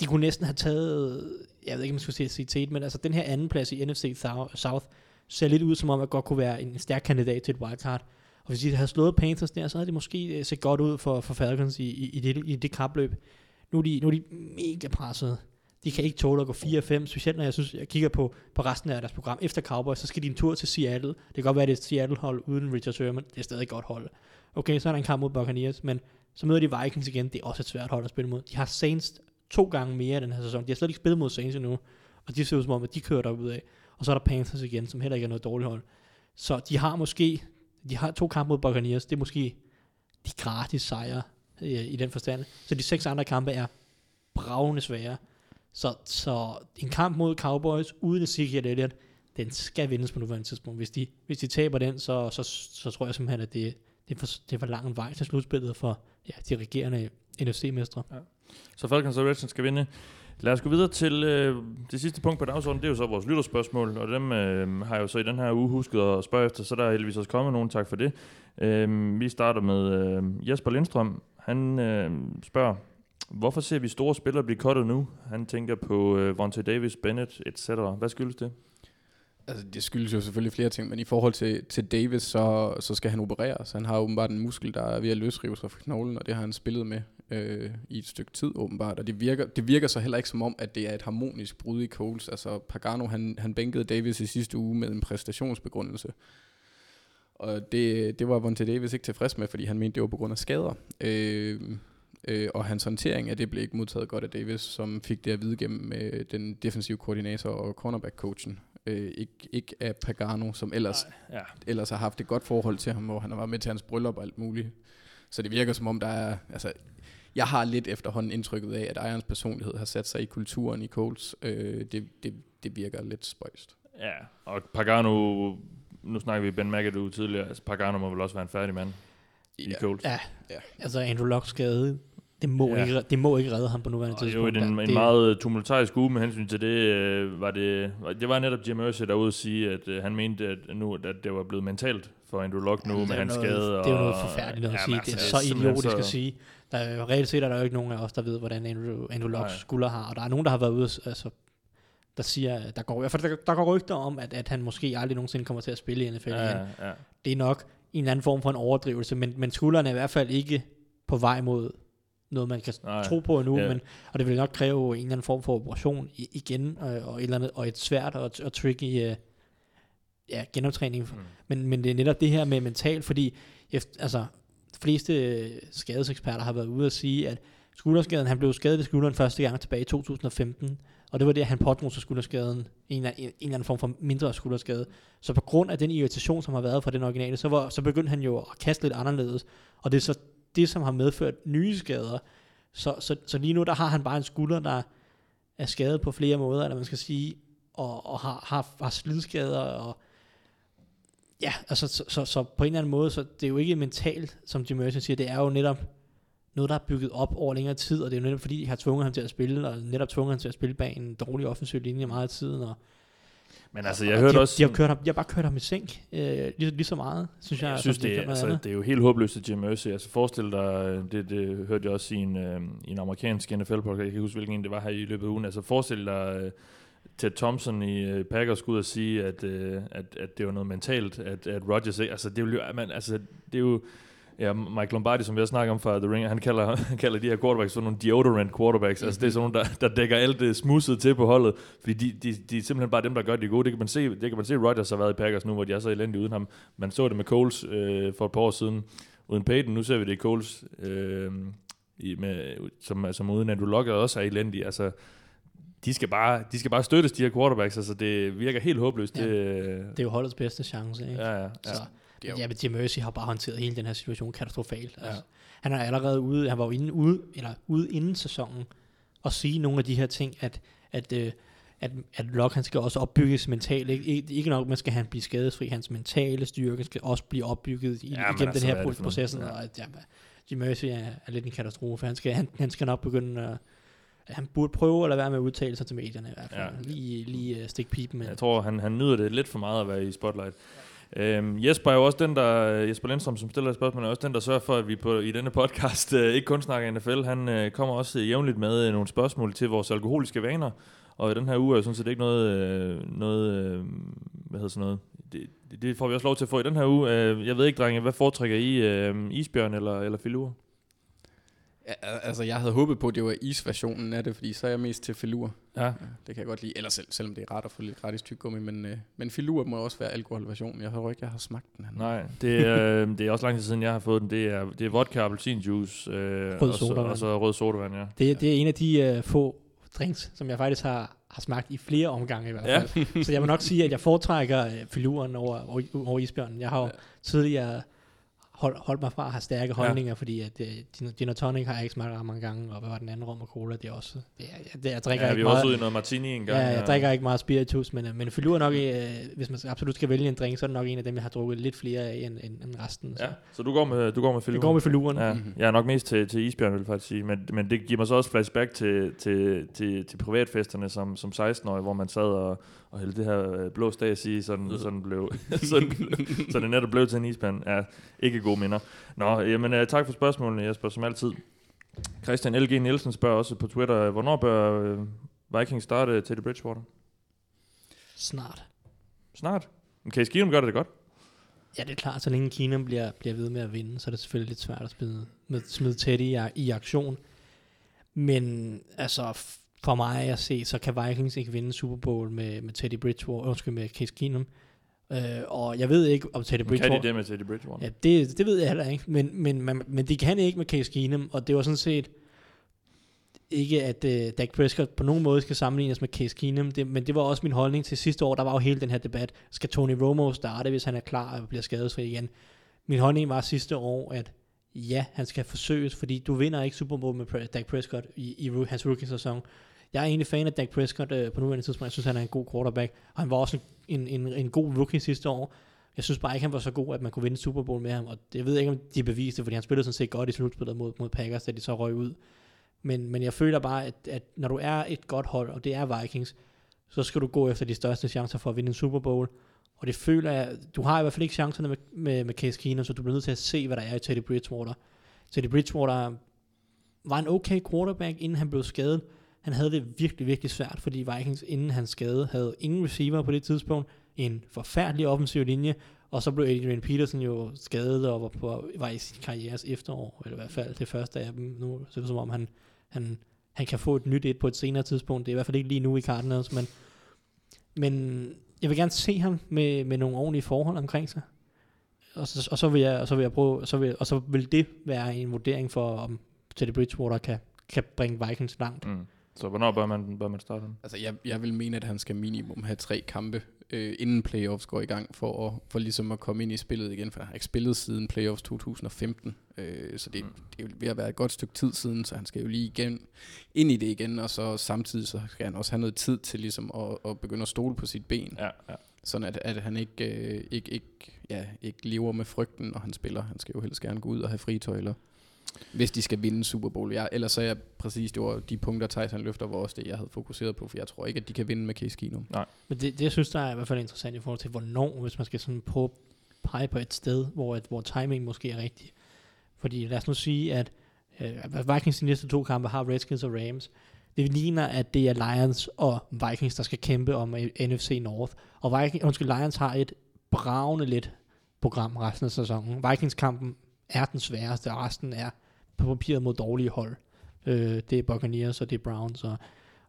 de kunne næsten have taget, jeg ved ikke, om man skulle sige tæt, men altså den her anden plads i NFC South ser lidt ud som om, at godt kunne være en stærk kandidat til et wildcard. Og hvis de havde slået Panthers der, så havde det måske øh, set godt ud for, for Falcons i, i, i, det, i det kapløb. Nu er, de, nu er de mega presset. De kan ikke tåle at gå 4-5, specielt når jeg synes, jeg kigger på, på resten af deres program. Efter Cowboys, så skal de en tur til Seattle. Det kan godt være, at det er et Seattle-hold uden Richard Sherman. Det er stadig et godt hold. Okay, så er der en kamp mod Buccaneers, men så møder de Vikings igen. Det er også et svært hold at spille mod. De har Saints to gange mere den her sæson. De har slet ikke spillet mod Saints endnu, og de ser ud som om, at de kører derud af. Og så er der Panthers igen, som heller ikke er noget dårligt hold. Så de har måske, de har to kampe mod Buccaneers, det er måske de gratis sejre øh, i den forstand. Så de seks andre kampe er bravende svære. Så, så en kamp mod Cowboys uden Ezekiel Elliott, den skal vindes på nuværende tidspunkt. Hvis de, hvis de taber den, så, så, så tror jeg simpelthen, at det, det, var, for, det var lang en vej til slutspillet for ja, de regerende NFC-mestre. Ja. Så Falcons og Redskins skal vinde. Lad os gå videre til øh, det sidste punkt på dagsordenen. Det er jo så vores lytterspørgsmål, og dem øh, har jeg jo så i den her uge husket at spørge efter, så der er heldigvis også kommet nogen. Tak for det. Øh, vi starter med øh, Jesper Lindstrøm. Han øh, spørger, hvorfor ser vi store spillere blive kottet nu? Han tænker på øh, Vontae Davis, Bennett, etc. Hvad skyldes det? Altså, det skyldes jo selvfølgelig flere ting, men i forhold til, til Davis, så, så skal han opereres. Han har åbenbart en muskel, der er ved at løsrive sig fra knoglen, og det har han spillet med øh, i et stykke tid åbenbart. Og det virker, det virker så heller ikke som om, at det er et harmonisk brud i Coles. Altså, Pagano, han, han bænkede Davis i sidste uge med en præstationsbegrundelse. Og det, det var Vontae Davis ikke tilfreds med, fordi han mente, det var på grund af skader. Øh, øh, og hans håndtering af det blev ikke modtaget godt af Davis, som fik det at vide gennem øh, den defensive koordinator og cornerback-coachen. Øh, ikke, ikke af Pagano, som ellers, Ja. ellers har haft et godt forhold til ham, hvor han har været med til hans bryllup og alt muligt. Så det virker som om, der er... Altså, jeg har lidt efterhånden indtrykket af, at ejerens personlighed har sat sig i kulturen i Coles. Øh, det, det, det virker lidt spøjst. Ja, og Pagano, nu snakker vi Ben McAdoo tidligere, altså Pagano må vel også være en færdig mand i Colts. Ja, Ja. altså Andrew Luck skade, det må, Ja. ikke, det må ikke redde ham på nuværende Og tidspunkt. i en, Der- en det- meget tumultarisk uge med hensyn til det, øh, var det, var- det var netop Jim Irsay derude at sige, at øh, han mente, at, nu, at det var blevet mentalt for Andrew Luck nu Ja, med det hans noget, skade. Det er jo noget og- forfærdeligt noget at Jamen, sige. Det er altså, så idiotisk så- at sige. Der er, jo- reelt set er der jo ikke nogen af os, der ved, hvordan Andrew, Andrew Locks Nej. skulder har. Og der er nogen, der har været ude, altså, der siger, der går, fald, der, der går rygter om, at, at han måske aldrig nogensinde kommer til at spille i NFL igen. Ja, ja. Det er nok en eller anden form for en overdrivelse, men, men skulderen er i hvert fald ikke på vej mod noget, man kan Nej. tro på endnu, Ja. men, og det vil nok kræve en eller anden form for operation i, igen, og, og, et eller andet, og et svært og, og tricky uh, ja, genoptræning. Mm. Men, men det er netop det her med mental, fordi efter, altså, de fleste øh, skadeseksperter har været ude at sige, at skulderskaden, han blev skadet i skulderen første gang tilbage i 2015, og det var det, at han pådrog sig skulderskaden, en, eller- en, en eller anden form for mindre skulderskade. Så på grund af den irritation, som har været fra den originale, så, var, så begyndte han jo at kaste lidt anderledes, og det er så det, som har medført nye skader. Så, så, så lige nu, der har han bare en skulder, der er skadet på flere måder, eller man skal sige, og, og har, har, har slidskader, og ja, altså, så, så, så på en eller anden måde, så det er jo ikke mentalt, som Jim Mercer siger, det er jo netop noget, der er bygget op over længere tid, og det er jo netop fordi, de har tvunget ham til at spille, og netop tvunget ham til at spille bag en dårlig offensiv linje meget af tiden, og men altså, og jeg de, hørte har- også... De har, kørt ham, de har bare kørt ham i sænk, øh, lige, lige så meget, synes jeg. Jeg synes, det, de er, noget altså, andet. det er jo helt håbløst at Jim Irsay. Altså forestil dig, øh, det, det hørte jeg også i en, øh, i en amerikansk NFL-podcast, jeg kan ikke huske, hvilken en det var her i løbet af ugen. Altså forestil dig, øh, Ted Thompson i øh, Packers ud og sige, at, øh, at, at det var noget mentalt, at, at Rodgers ikke... Altså det jo... Man, altså, det er jo Ja, Mike Lombardi, som vi har snakket om fra The Ring, han kalder, han kalder de her quarterbacks sådan nogle deodorant quarterbacks. Altså det er sådan nogle, der, der dækker alt det smudset til på holdet. Fordi de, de, de er simpelthen bare dem, der gør det gode. Det kan man se, det kan man se Rodgers har været i Packers nu, hvor de er så elendige uden ham. Man så det med Coles øh, for et par år siden uden Peyton. Nu ser vi det i Coles, øh, i, med, som, som uden Andrew Luck også er elendige. Altså, de skal, bare, de skal bare støttes, de her quarterbacks. Altså, det virker helt håbløst. Ja. Det, Det er jo holdets bedste chance, ikke? ja, ja, ja. Så, Det er jo- ja, men Jim Mercy har bare håndteret hele den her situation katastrofalt. Ja. Altså, han er allerede ude, han var jo inde, ude, eller ude inden sæsonen, og sige nogle af de her ting, at, at, øh, at, at Locke, han skal også opbygges mentalt. Ikke, ikke, nok, man skal han blive skadesfri, hans mentale styrke skal også blive opbygget i, Ja, ja, igennem altså, den er her processen. noget? Og, ja, Jim Mercy er, er lidt en katastrofe. Han skal, han, han skal nok begynde at han burde prøve at lade være med at udtale sig til medierne i hvert fald. Ja. Ja. Lige, lige uh, stikke pipen med. Jeg tror, han, han nyder det lidt for meget at være i spotlight. Øhm, Jesper er jo også den, der, øh, Jesper Lindstrøm, som stiller et spørgsmål, er også den, der sørger for, at vi på, i denne podcast øh, ikke kun snakker NFL. Han øh, kommer også øh, jævnligt med øh, nogle spørgsmål til vores alkoholiske vaner. Og i den her uge er jo sådan set ikke noget, øh, noget øh, hvad hedder sådan noget, det, det, det får vi også lov til at få i den her uge. Øh, jeg ved ikke, drenge, hvad foretrækker I, øh, isbjørn eller, eller filur? Ja, altså, jeg havde håbet på, at det var isversionen af det, fordi så er jeg mest til filur. Ja. Det kan jeg godt lide, eller selv, selvom det er rart at få lidt gratis tyggegummi, men, øh, men filur må også være alkoholversionen. Jeg tror ikke, jeg har smagt den. her. Nej, det er, øh, det er også lang tid siden, jeg har fået den. Det er, det er vodka, appelsinjuice øh, Rød og, så, og så rød sodavand, ja. Det, det er en af de uh, få drinks, som jeg faktisk har, har smagt i flere omgange i hvert Ja. fald. Så jeg må nok sige, at jeg foretrækker uh, filuren over, over, over isbjørnen. Jeg har jo Ja. tidligere hold, holdt mig fra at have stærke holdninger, fordi at uh, gin, gin og tonic har jeg ikke smagt ret mange gange, og hvad var den anden rom og cola, det er også, det jeg, det, jeg drikker ja, ikke vi var meget. også ude i noget martini en gang. Ja, jeg drikker ikke meget spiritus, men, øh, men filur er nok, øh, hvis man absolut skal vælge en drink, så er det nok en af dem, jeg har drukket lidt flere af end, end, end resten. Så. Ja, så du går med, du går med filur? Det går med filuren. Ja, Mhm. jeg er nok mest til, til isbjørn, vil jeg faktisk sige. Men, men det giver mig så også flashback til, til, til, til privatfesterne som, som 16-årig, hvor man sad og, og hældte det her øh, blå stas i, sådan, sådan, blev, sådan, så det netop blev til en isbjørn. Ja, ikke gode minder. Nå, jamen uh, tak for spørgsmålene, Jesper, som altid. Christian L.G. Nielsen spørger også på Twitter, øh, hvornår bør øh, Vikings starte Teddy Bridgewater? Snart. Snart. Men Case Keenum gør det, det godt. Ja, det er klart, så længe Keenum bliver, bliver ved med at vinde, så er det selvfølgelig lidt svært at smide, med, smide Teddy i, i aktion. Men altså, for mig at se, så kan Vikings ikke vinde Super Bowl med, med Teddy Bridgewater, undskyld, med Case Keenum. Øh, og jeg ved ikke, om Teddy Bridgewater... kan de det med Teddy Bridgewater? Ja, det, det ved jeg heller ikke, men, men, men, men de kan ikke med Case Keenum, og det var sådan set ikke, at uh, Dak Prescott på nogen måde skal sammenlignes med Case Keenum, det, men det var også min holdning til sidste år, der var jo hele den her debat, skal Tony Romo starte, hvis han er klar og bliver skadesfri igen? Min holdning var sidste år, at ja, han skal forsøges, fordi du vinder ikke Super Bowl med Dak Prescott i, i hans rookie-sæson. Jeg er egentlig fan af Dak Prescott øh, på nuværende tidspunkt. Jeg synes, han er en god quarterback, og han var også en, en, en god rookie sidste år. Jeg synes bare ikke, han var så god, at man kunne vinde Super Bowl med ham, og jeg ved ikke, om de beviste, fordi han spillede sådan set godt i slutspillet mod, mod Packers, da de så røg ud. Men, men jeg føler bare, at, at når du er et godt hold, og det er Vikings, så skal du gå efter de største chancer for at vinde en Super Bowl. Og det føler jeg, du har i hvert fald ikke chancerne med, med, med Case Keenum, så du bliver nødt til at se, hvad der er i Teddy Bridgewater. Teddy Bridgewater var en okay quarterback, inden han blev skadet. Han havde det virkelig, virkelig svært, fordi Vikings inden han skade havde ingen receiver på det tidspunkt, en forfærdelig offensiv linje, og så blev Adrian Peterson jo skadet og var, på, var i sin karrieres efterår, eller i hvert fald det første af dem. Nu ser det som om, han, han, han kan få et nyt et på et senere tidspunkt. Det er i hvert fald ikke lige nu i Cardinals, men, men jeg vil gerne se ham med, med nogle ordentlige forhold omkring sig. Og så, og så vil jeg, og så vil jeg prøve, så vil, og så vil det være en vurdering for, om Teddy Bridgewater kan, kan bringe Vikings langt. Mm. Så hvornår bør man, bør man starte ham? Altså, jeg, jeg vil mene, at han skal minimum have tre kampe, øh, inden playoffs går i gang, for, at, for ligesom at komme ind i spillet igen, for han har ikke spillet siden playoffs 2015, øh, så det, Mm. det er ved at være et godt stykke tid siden, så han skal jo lige igen ind i det igen, og så samtidig så skal han også have noget tid til ligesom at, at begynde at stole på sit ben, Ja, ja. sådan at, at han ikke, øh, ikke, ikke, ja, ikke lever med frygten, når han spiller. Han skal jo helst gerne gå ud og have fritøjler, hvis de skal vinde Super Bowl. Ja, ellers så er jeg præcis, det var de punkter, Tyson løfter, var også det, jeg havde fokuseret på, for jeg tror ikke, at de kan vinde med Case Keenum. Men det, det, jeg synes, der er i hvert fald interessant i forhold til, hvornår, hvis man skal sådan prøve at pege på et sted, hvor, et, hvor timing måske er rigtig. Fordi lad os nu sige, at øh, Vikings de næste to kampe har Redskins og Rams. Det ligner, at det er Lions og Vikings, der skal kæmpe om øh, NFC North. Og Vikings, undskyld, Lions har et bravende lidt program resten af sæsonen. Vikings-kampen er den sværeste, og resten er på papiret mod dårlige hold. Øh, det er Buccaneers, og det er Browns, og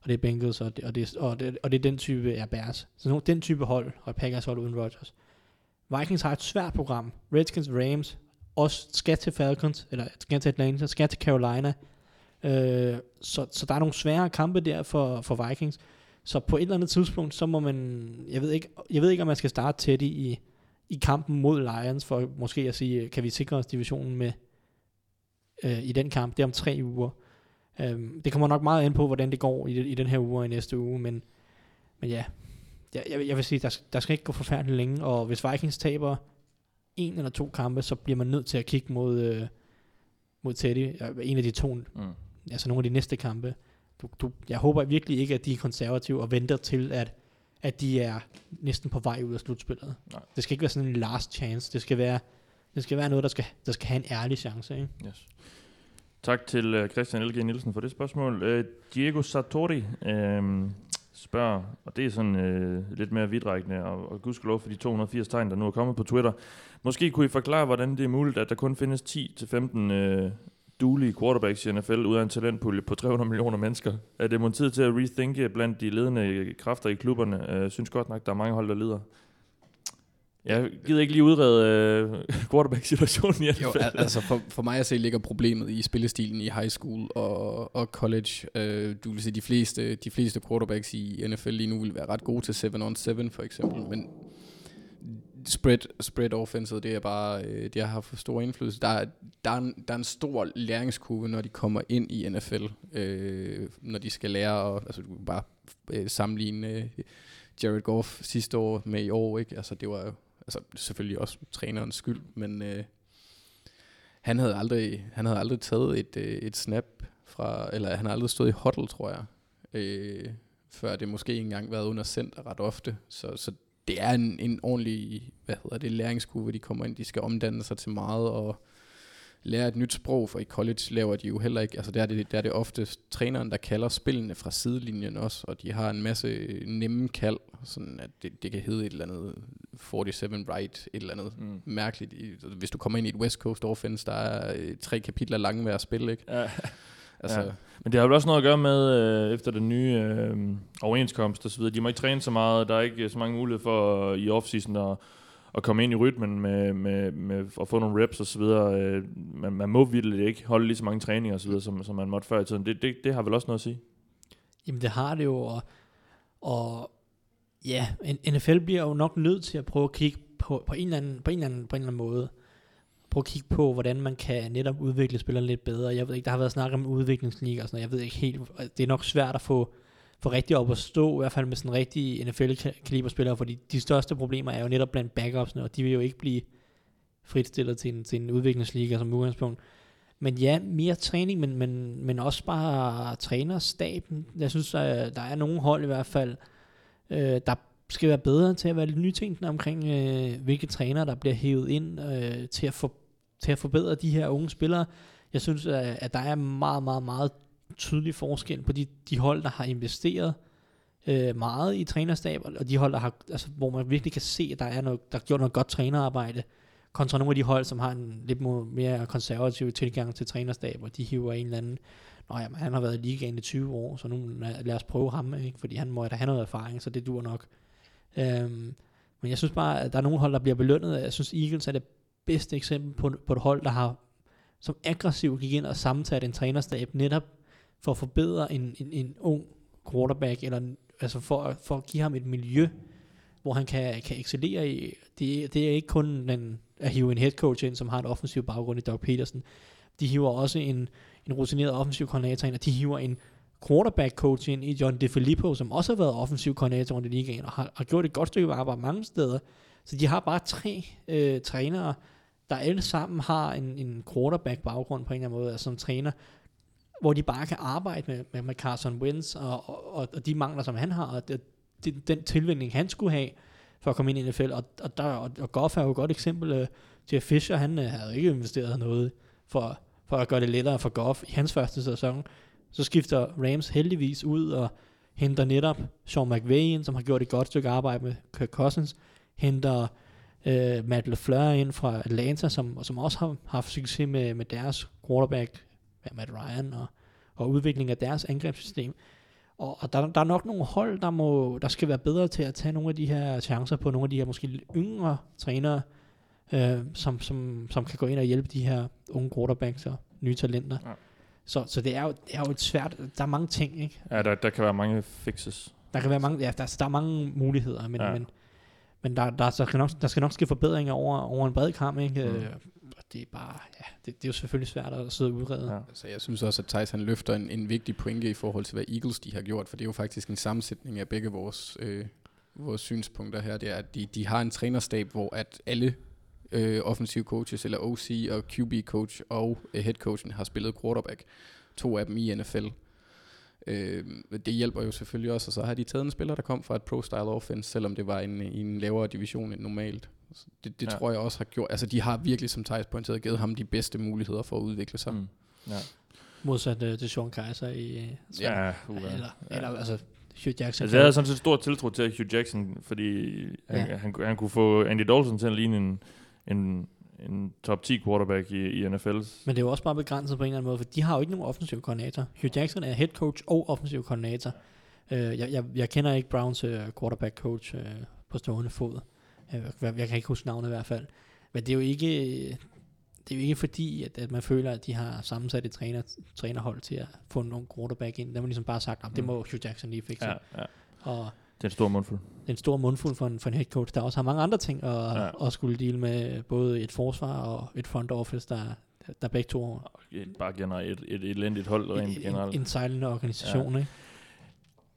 og det er Bengals, og det, og det, og det, og det er den type er Bears. Så nu, den type hold, og Packers hold uden Rodgers. Vikings har et svært program. Redskins, Rams, også skal til Falcons, eller skal til Atlanta, skal til Carolina. Øh, så, så der er nogle svære kampe der for, for Vikings. Så på et eller andet tidspunkt, så må man, jeg ved ikke, jeg ved ikke om man skal starte tæt i, i kampen mod Lions, for måske at sige, kan vi sikre os divisionen med øh, i den kamp, det er om tre uger. Øhm, det kommer nok meget an på, hvordan det går i, i den her uge og i næste uge, men, men ja, jeg, jeg, jeg vil sige, der, der skal ikke gå forfærdeligt længe, og hvis Vikings taber en eller to kampe, så bliver man nødt til at kigge mod, øh, mod Teddy, øh, en af de to, Mm. altså nogle af de næste kampe. Du, du, jeg håber virkelig ikke, at de er konservative og venter til, at, at de er næsten på vej ud af slutspillet. Nej. Det skal ikke være sådan en last chance. Det skal være, det skal være noget, der skal, der skal have en ærlig chance. Ikke? Yes. Tak til uh, Christian L.G. Nielsen for det spørgsmål. Uh, Diego Sartori uh, spørger, og det er sådan uh, lidt mere vidtrækkende, og, og gudskelov for de 280 tegn, der nu er kommet på Twitter. Måske kunne I forklare, hvordan det er muligt, at der kun findes 10-15 uh, duelige quarterbacks i NFL ud af en talentpulje på 300 millioner mennesker. Er det tid til at rethinke blandt de ledende kræfter i klubberne? Uh, synes godt nok, der er mange hold, der lider. Jeg gider ikke lige udrede uh, quarterback-situationen i. Jo, al- altså for, for mig at se ligger problemet i spillestilen i high school og, og college. Øh, du vil se, de fleste, de fleste quarterbacks i NFL lige nu vil være ret gode til 7 on 7 for eksempel, men spread, spread offenset, det er bare, øh, det har for stor indflydelse. Der, der, er en, der er en stor læringskurve, når de kommer ind i NFL, øh, når de skal lære, og, altså du kan bare øh, sammenligne øh, Jared Goff sidste år med i år, ikke? Altså det var jo altså selvfølgelig også trænerens skyld, men øh, han havde aldrig, han havde aldrig taget et, øh, et snap fra, eller han har aldrig stået i huddle, tror jeg, øh, før det måske ikke engang været under center ret ofte, så, så det er en, en ordentlig, hvad hedder det, læringskurve, de kommer ind, de skal omdanne sig til meget, og lære et nyt sprog, for i college laver de jo heller ikke, altså der er det, der er det ofte træneren, der kalder spillene fra sidelinjen også, og de har en masse nemme kald, sådan at det, det kan hedde et eller andet 47 right, et eller andet Mm. mærkeligt. I- Hvis du kommer ind i et West Coast offense, der er øh, tre kapitler lange hver spil, ikke? Ja. Altså, Ja. Men det har vel også noget at gøre med, øh, efter den nye øh, overenskomst og så videre. De må ikke træne så meget. Der er ikke øh, så mange muligheder for øh, i offseason at, at komme ind i rytmen med, med, med at få nogle reps og så videre. Øh, man, man må virkelig ikke holde lige så mange træninger og så videre, som, som man måtte før i tiden. Det, det, det har vel også noget at sige. Jamen det har det jo, og, og ja, NFL bliver jo nok nødt til at prøve at kigge på, på, en eller anden, på, en eller anden, på en eller anden måde. Prøve at kigge på, hvordan man kan netop udvikle spillerne lidt bedre. Jeg ved ikke, der har været snak om udviklingsliga og sådan noget. Jeg ved ikke helt, det er nok svært at få, få rigtig op at stå, i hvert fald med sådan rigtige NFL-kaliberspillere, fordi de største problemer er jo netop blandt backupsne, og de vil jo ikke blive fritstillet til en, til en udviklingsliga som udgangspunkt. Men ja, mere træning, men, men, men også bare trænerstaben. Jeg synes, der, der er nogle hold i hvert fald, øh, der skal være bedre til at være lidt nytænkende omkring, øh, hvilke trænere, der bliver hævet ind øh, til, at for, til at forbedre de her unge spillere. Jeg synes, at, at der er meget, meget, meget tydelig forskel på de, de hold, der har investeret øh, meget i trænerstab, og de hold, der har, altså, hvor man virkelig kan se, at der er, noget, der er gjort noget godt trænerarbejde, kontra nogle af de hold, som har en lidt mere konservativ tilgang til trænerstab, og de hiver en eller anden, Nå jamen, han har været i ligaen i 20 år, så nu lad os prøve ham, ikke? fordi han må da have noget erfaring, så det dur nok. Øhm, men jeg synes bare, at der er nogle hold, der bliver belønnet. Jeg synes, Eagles er det bedste eksempel på, på et hold, der har som aggressivt gik ind og sammensatte en trænerstab netop for at forbedre en, en, en ung quarterback, eller altså for, for at give ham et miljø, hvor han kan, kan excellere i. Det, det er ikke kun den, at hive en head coach ind, som har en offensiv baggrund i Doug Peterson. De hiver også en, en rutineret offensiv koordinator ind, og de hiver en quarterback coach ind i John DeFilippo, som også har været offensiv koordinator under ligaen, og har, har gjort et godt stykke arbejde mange steder. Så de har bare tre øh, trænere, der alle sammen har en, en quarterback baggrund på en eller anden måde, altså som træner, hvor de bare kan arbejde med, med, med Carson Wentz og, og, og, og de mangler, som han har, og det, det, den tilvænning, han skulle have for at komme ind i NFL. Og, og, der, og, og Goff er jo et godt eksempel. Uh, Jeff Fisher, han øh, havde ikke investeret noget for, for at gøre det lettere for Goff i hans første sæson. Så skifter Rams heldigvis ud og henter netop Sean McVay ind, som har gjort et godt stykke arbejde med Kirk Cousins. Henter øh, Matt LaFleur ind fra Atlanta, som, som også har haft succes med, med deres quarterback, Matt Ryan, og, og udvikling af deres angrebssystem. Og, og der, der er nok nogle hold, der, må, der skal være bedre til at tage nogle af de her chancer på nogle af de her måske lidt yngre trænere, øh, som, som, som kan gå ind og hjælpe de her unge quarterbacks og nye talenter. Ja. Så, så det, er jo, det er jo et svært, der er mange ting, ikke? Ja, der, der kan være mange fixes. Der kan være mange, ja, der, der er mange muligheder, men, Ja. men, men der, der, der, skal nok, der skal nok ske forbedringer over, over en bred kamp, ikke? Mm. Og det er bare, ja, det, det er jo selvfølgelig svært at sidde og udrede. Ja. Altså, jeg synes også, at Thijs han løfter en, en vigtig pointe i forhold til, hvad Eagles de har gjort, for det er jo faktisk en sammensætning af begge vores, øh, vores synspunkter her. Det er, at de, de har en trænerstab, hvor at alle øh, offensive coaches, eller OC og QB coach og øh, head coachen har spillet quarterback. To af dem i NFL. Øh, det hjælper jo selvfølgelig også, og så har de taget en spiller, der kom fra et pro-style offense, selvom det var en, i en lavere division end normalt. Så Det, det Ja. tror jeg også har gjort. Altså, de har virkelig, som Thijs pointeret, givet ham de bedste muligheder for at udvikle sig. Mm. Ja. Modsat uh, til Sean Kaiser i... øh, Ja, uh, eller, ja. eller altså, Hugh Jackson. Altså, jeg havde sådan set stor tiltro til Hugh Jackson, fordi han, Ja. han, han kunne få Andy Dalton til at ligne en, en, en top 10 quarterback i, i NFL. Men det er jo også bare begrænset på en eller anden måde, for de har jo ikke nogen offensiv koordinator. Hugh Jackson er head coach og offensiv koordinator. Uh, jeg, jeg, jeg kender ikke Browns uh, quarterback coach uh, på stående fod. Uh, jeg, jeg kan ikke huske navnet i hvert fald. Men det er jo ikke, det er jo ikke fordi, at, at man føler, at de har sammensat et træner, trænerhold til at få nogle quarterback ind. Der har man ligesom bare sagt, at det Mm. må Hugh Jackson lige fikse. Ja, ja. Og Det er en stor mundfuld. en stor mundfuld for en, for en head coach, der også har mange andre ting at, Ja. at skulle deal med, både et forsvar og et front office, der, der begge to bare generelt et, et elendigt hold rent en, generelt. en sejlende organisation. Ja. Ikke?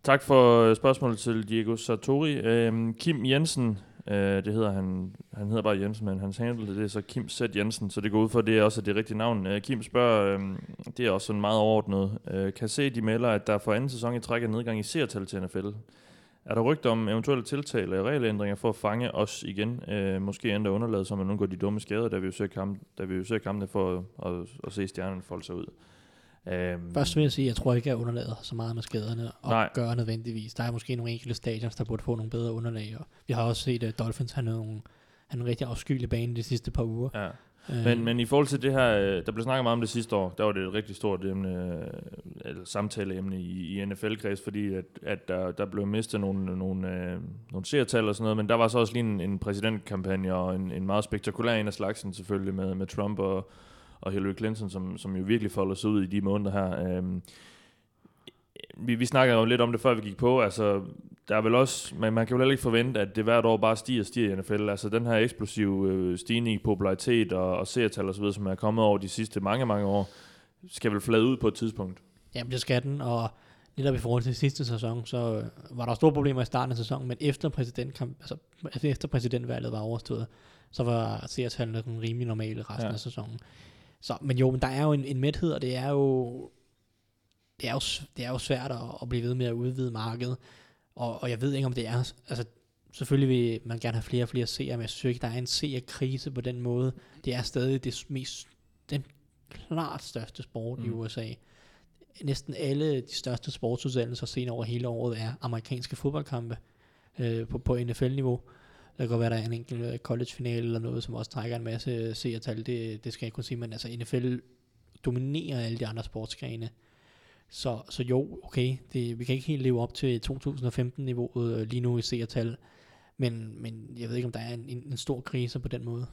Tak for spørgsmålet til Diego Sartori. Øhm, Kim Jensen, øh, det hedder han, han hedder bare Jensen, men hans handle det er så Kim Z. Jensen, så det går ud for, at det er også det rigtige navn. Øh, Kim spørger, øh, det er også sådan meget overordnet, øh, kan se, de melder, at der for anden sæson i træk er nedgang i seertal til NFL. Er der rygter om eventuelle tiltag eller regelændringer for at fange os igen? Øh, måske endda underladet, så man undgår de dumme skader, da vi jo ser, kamp, da vi jo ser kampene for at, at, at se stjernerne folde sig ud. Øhm, Først vil jeg sige, at jeg tror ikke, at jeg underlader så meget med skaderne og Nej. Nej. gør nødvendigvis. Der er måske nogle enkelte stadions, der burde få nogle bedre underlag. Og vi har også set, at Dolphins har nogle, er en rigtig afskyelig bane de sidste par uger. Ja. Øh, Men, men i forhold til det her, øh, der blev snakket meget om det sidste år, der var det et rigtig stort emne, øh, eller samtaleemne i, i NFL-kreds, fordi at, at der, der blev mistet nogle, nogle, øh, nogle seertal og sådan noget, men der var så også lige en, en præsidentkampagne og en, en meget spektakulær en af slagsen selvfølgelig med, med Trump og, og Hillary Clinton, som, som jo virkelig folder sig ud i de måneder her. Øh, vi, vi snakkede jo lidt om det, før vi gik på. Altså, der er vel også, man, man kan jo heller ikke forvente, at det hvert år bare stiger og stiger i NFL. Altså, den her eksplosive øh, stigning i popularitet og, og seertal og så videre, som er kommet over de sidste mange, mange år, skal vel flade ud på et tidspunkt. Jamen, det skal den, og netop i forhold til sidste sæson, så øh, var der store problemer i starten af sæsonen, men efter, præsidentkamp, altså, altså efter præsidentvalget var overstået, så var seertallene rimelig normale resten ja. af sæsonen. Så, men jo, men der er jo en, en mæthed, og det er jo, det er jo, det er jo svært at, at blive ved med at udvide markedet, og, og jeg ved ikke, om det er, altså selvfølgelig vil man gerne have flere og flere seere, men jeg synes ikke, der er en seerkrise på den måde. Det er stadig det mest, den klart største sport mm. i. USA næsten alle de største sportsudsendelser set over hele året er amerikanske fodboldkampe øh, på, på NFL-niveau. Der kan godt være, der er en enkelt øh, college-finale eller noget, som også trækker en masse seertal. Det, det skal jeg kunne sige, men altså NFL dominerer alle de andre sportsgrene. Så, så jo, okay, det, vi kan ikke helt leve op til 2015-niveauet øh, lige nu i seertal, men, men jeg ved ikke, om der er en, en, en stor krise på den måde.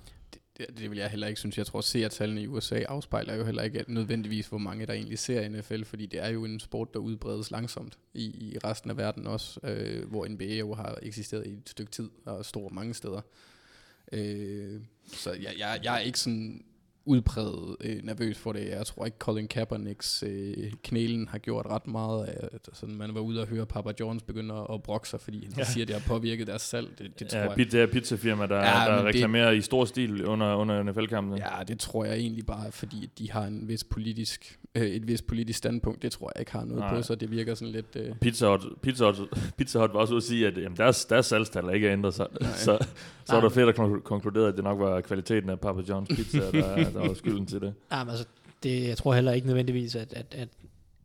Det, det vil jeg heller ikke synes. Jeg tror, seertallene i USA afspejler jo heller ikke nødvendigvis, hvor mange der egentlig ser NFL, fordi det er jo en sport, der udbredes langsomt i, i resten af verden også, øh, hvor NBA jo har eksisteret i et stykke tid og er mange steder. Øh, så jeg, jeg, jeg er ikke sådan udpræget øh, nervøs for det. Jeg tror ikke, Colin Kaepernicks øh, knælen har gjort ret meget af, sådan, man var ude og høre Papa John's begynde at, brokke sig, fordi han Ja. siger, at det har påvirket deres salg. Det, det tror Ja, jeg. pizza, pizzafirma, der, Ja, der men det- reklamerer i stor stil under, under NFL-kampene. Ja, det tror jeg egentlig bare, fordi de har en vis politisk, øh, et vis politisk standpunkt. Det tror jeg ikke har noget Nej. På, så det virker sådan lidt... Øh, Pizza Hut, Pizza, Hut, Pizza Hut var også ude at sige, at jamen, deres, deres salgstal er ikke ændret sig. Nej. så, så var Nej. der fedt at kon- konkludere, at det nok var kvaliteten af Papa John's pizza, der, der var skylden til det. Ja, men altså, det, jeg tror heller ikke nødvendigvis, at, at, at,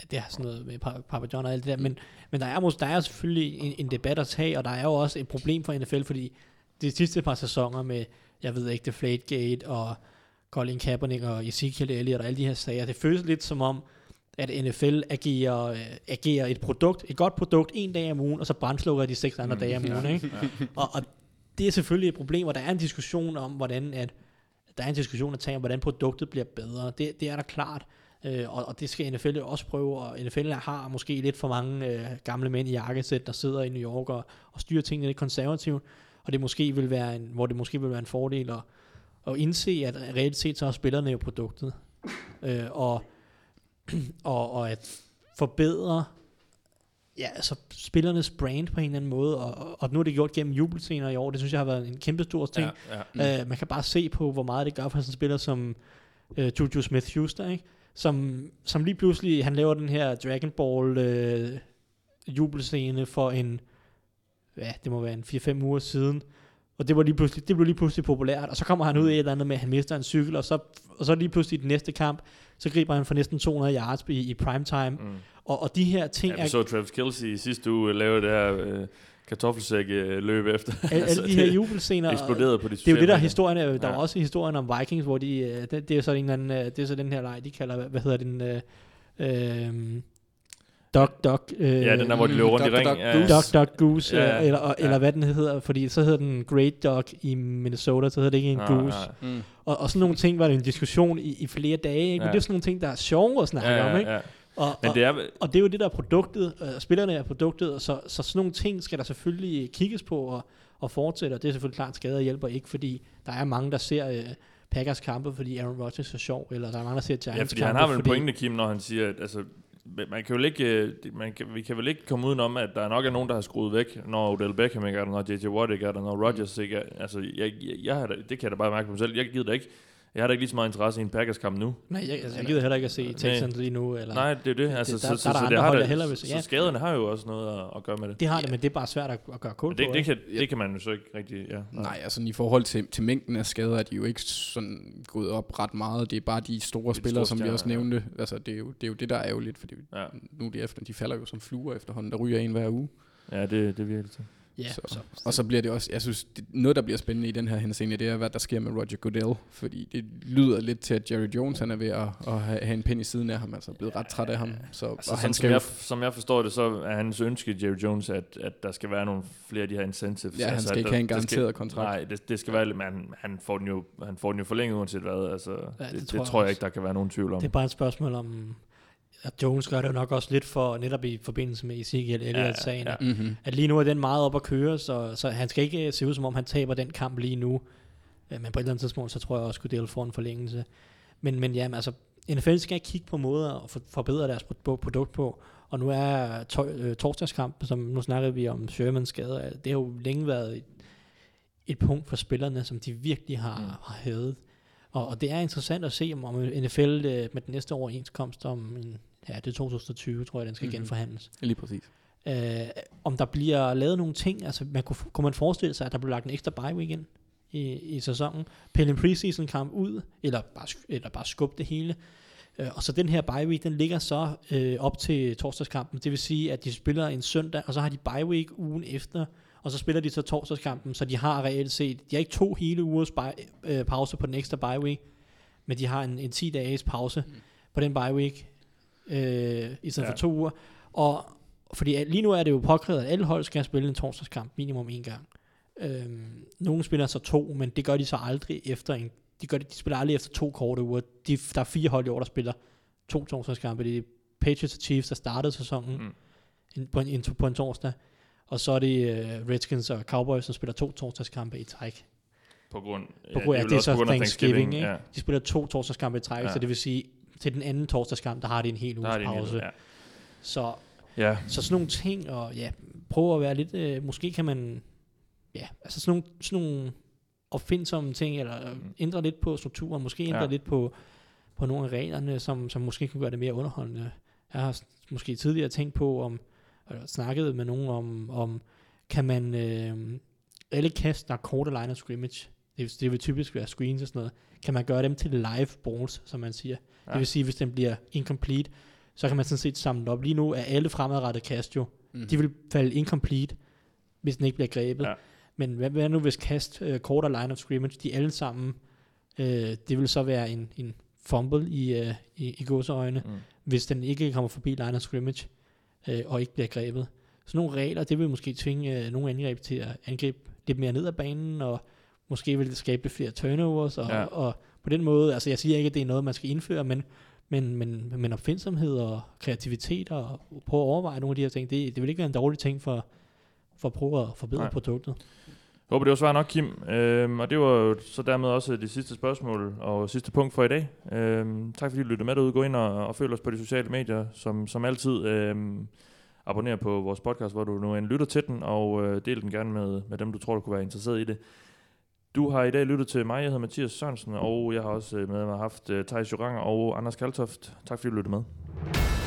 at det har sådan noget med Pa- Papa John og alt det der, men, men der er, mås- der er selvfølgelig en, en debat at tage, og der er jo også et problem for NFL, fordi de sidste par sæsoner med, jeg ved ikke, Deflategate og Colin Kaepernick og Ezekiel Elliott og alle de her sager, det føles lidt som om, at NFL agerer, øh, agerer et produkt, et godt produkt, en dag om ugen, og så brændslukker de seks andre mm, dage om ugen, ikke? og, og det er selvfølgelig et problem, og der er en diskussion om, hvordan at, der er en diskussion at tage om, hvordan produktet bliver bedre. Det, det er der klart, øh, og, og det skal NFL også prøve, og NFL har måske lidt for mange øh, gamle mænd i jakkesæt, der sidder i New York og, og styrer tingene lidt konservativt, og det måske vil være en, hvor det måske vil være en fordel at, at indse, at reelt set så er spillerne jo produktet, øh, og, og, og at forbedre ja, altså spillernes brand på en eller anden måde, og, og, nu er det gjort gennem jubelscener i år, det synes jeg har været en kæmpe stor ting. Ja, ja. Mm. Uh, man kan bare se på, hvor meget det gør for sådan en spiller som uh, Juju Smith-Schuster, ikke? som, som lige pludselig, han laver den her Dragon Ball øh, jubelscene for en, ja, det må være en 4-5 uger siden, og det, var lige pludselig, det blev lige pludselig populært, og så kommer han ud i et eller andet med, at han mister en cykel, og så, og så lige pludselig i den næste kamp, så griber han for næsten 200 yards i, i primetime, mm. og, og de her ting Ja, vi så Travis Kelce i sidste uge lave det her øh, kartoffelsæk øh, løb efter. alle, alle de her jubelscener, eksploderede på de det er jo det, der er historien. er- Der Ja. var også historien om Vikings, hvor de, øh, det, det er så en anden, øh, det er så den her leg, de kalder, hvad, hvad hedder den, øh, øh, Dog, dog, øh. Ja, den der, hvor de løber rundt i ring. Dog Goose. Dog, Dog Goose, Ja, ja, eller, og- ja. eller hvad den hedder, fordi så hedder den Great Dog i Minnesota, så hedder det ikke en Nej, Goose. nej. Mm. Og, og sådan nogle ting var det en diskussion i, i flere dage, ikke? men Ja. det er sådan nogle ting, der er sjove at snakke Ja, om, ikke? ja. Og, Men og, det er, og det er jo det, der er produktet, øh, spillerne er produktet, og så, så sådan nogle ting skal der selvfølgelig kigges på og, og fortsætte, og det er selvfølgelig klart, skader hjælper ikke, fordi der er mange, der ser øh, Packers kampe, fordi Aaron Rodgers er sjov, eller der er mange, der ser Giants ja, fordi kampe, han har vel en pointe, Kim, når han siger, at altså, man kan jo ikke, øh, man kan, vi kan vel ikke komme udenom, at der nok er nogen, der har skruet væk, når Odell Beckham ikke er der, når J.J. Watt ikke er der, når Rodgers ikke er Altså, jeg, jeg, jeg det kan jeg da bare mærke på mig selv. Jeg gider da ikke, jeg har da ikke lige så meget interesse i en Packers-kamp nu. Nej, jeg, altså, jeg gider heller ikke at se Texans lige nu, eller, Nej, det er jo det. Altså, der- så, der så, er der så, det har der hellere så ja. skaderne har jo også noget at, at gøre med det. det har det, men det er bare svært at, at gøre kul Men på, det, det, kan, det kan man jo så ikke rigtig, ja. Nej, altså i forhold til, til mængden af skader er de jo ikke sådan gået op ret meget. Det er bare de store de spillere, store som vi også stjerner, ja. nævnte. Altså det er, jo, det er jo det, der er ærgerligt, fordi Ja, nu de, efter, de falder jo som fluer efterhånden. Der ryger en hver uge. ja det, det virker til. Ja, så, så, og så bliver det også, jeg synes, det, noget der bliver spændende i den her henseende, det er, hvad der sker med Roger Goodell. Fordi det lyder lidt til, at Jerry Jones han er ved at, at have, have en pind i siden af ham. Altså blevet ret træt af ham. Så, Altså, og han han som, skal jeg, som jeg forstår det, så er hans ønske, Jerry Jones, at, at der skal være nogle flere af de her incentives. Ja, han altså, skal ikke der- have en garanteret skal, kontrakt. Nej, det, det skal være men han, han, får den jo, han får den jo forlænget uanset hvad. Altså, Ja, det, det tror det jeg tror jeg også. ikke, der kan være nogen tvivl om. det er bare et spørgsmål om, at Jones gør det jo nok også lidt for, netop i forbindelse med Ezekiel Elliott-sagen, ja. ja, mm-hmm. at lige nu er den meget op at køre, så, så han skal ikke øh, se ud som om han taber den kamp lige nu. Øh, Men på et eller andet tidspunkt, så tror jeg også, at Goodell får en forlængelse. Men, men ja, altså, NFL skal kigge på måder at for- forbedre deres pro- produkt på. Og nu er to, øh, torsdagskamp, som nu snakker vi om Shermans skader, det har jo længe været et, et punkt for spillerne, som de virkelig har, mm. har hævet. Og, og det er interessant at se, om, om NFL øh, med den næste overenskomst om, en, ja, det er 2020, tror jeg, den skal Mhm. mm-hmm. genforhandles Lige præcis. øh, om der bliver lavet nogle ting, altså man kunne, kunne man forestille sig, at der bliver lagt en ekstra bye week ind i, i sæsonen, pille en preseason kamp ud, eller bare, eller bare skubbe det hele, øh, og så den her bye week, den ligger så øh, op til torsdagskampen, det vil sige, at de spiller en søndag, og så har de bye week ugen efter, og så spiller de så torsdagskampen, så de har reelt set, de har ikke to hele ugers bye, øh, pause på den ekstra bye week, men de har en, en 10 dages pause mm. på den bye week, øh, i stedet Ja. ja. for to uger, og fordi lige nu er det jo påkrævet, at alle hold skal spille en torsdagskamp minimum en gang. Øhm, nogle spiller så to, men det gør de så aldrig efter en, de, gør det, de spiller aldrig efter to korte uger. De, der er fire hold i år, der spiller to torsdagskampe. Det er Patriots og Chiefs, der startede sæsonen Mm. en, på, en, en, på en torsdag. Og så er det uh, Redskins og Cowboys, som spiller to torsdagskampe i træk. På grund, På ja, grund af, er det er så af Thanksgiving, ikke? Ja, De spiller to torsdagskampe i træk, Ja. ja. så det vil sige, til den anden torsdagskamp, der har de en hel uges det en pause. hel- ja. Så ja. så sådan nogle ting, og ja, prøve at være lidt, øh, måske kan man, ja, altså sådan nogle, sådan nogle opfindsomme ting, eller mm. ændre lidt på strukturen, måske ændre Ja. lidt på, på nogle af reglerne, som, som måske kan gøre det mere underholdende. Jeg har måske tidligere tænkt på, om, eller snakket med nogen om, om kan man, øh, alle kast, der er korte line of scrimmage, det, det vil typisk være screens og sådan noget, kan man gøre dem til live balls, som man siger. Ja. Det vil sige, hvis den bliver incomplete, så kan man sådan set samle op. Lige nu er alle fremadrettede kast jo, Mm. de vil falde incomplete, hvis den ikke bliver grebet. Ja. Men hvad, hvad nu hvis kast, uh, quarter line of scrimmage, de alle sammen, uh, det vil så være en, en fumble i, uh, i, i godseøjne, Mm. hvis den ikke kommer forbi line of scrimmage, uh, og ikke bliver grebet. Så nogle regler, det vil måske tvinge uh, nogle angreb til at angribe lidt mere ned ad banen, og måske vil det skabe flere turnovers, og, Ja. og på den måde, altså jeg siger ikke, at det er noget, man skal indføre, men, men, men, men opfindsomhed og kreativitet, og prøve at overveje nogle af de her ting, det, det vil ikke være en dårlig ting for, for at prøve at forbedre Nej. Nej. produktet. Jeg håber, det var svar nok, Kim. Øhm, og det var jo så dermed også det sidste spørgsmål og sidste punkt for i dag. Øhm, tak fordi du lyttede med derude. Gå ind og, og følg os på de sociale medier, som, som altid. Øhm, abonner på vores podcast, hvor du nu end lytter til den, og øh, del den gerne med, med dem, du tror, der kunne være interesseret i det. Du har i dag lyttet til mig, jeg hedder Mathias Sørensen, og jeg har også øh, med mig haft uh, Thijs Joranger og Anders Kaltoft. Tak fordi du lyttede med.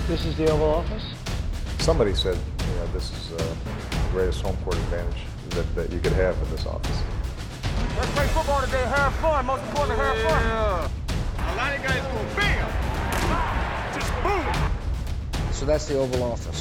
This is the Oval Office. Somebody said, you know, this is uh, the greatest home court advantage that, that you could have in this office. Let's play football today, have fun. Most important, have fun. A lot of guys go bam, just boom. So that's the Oval Office.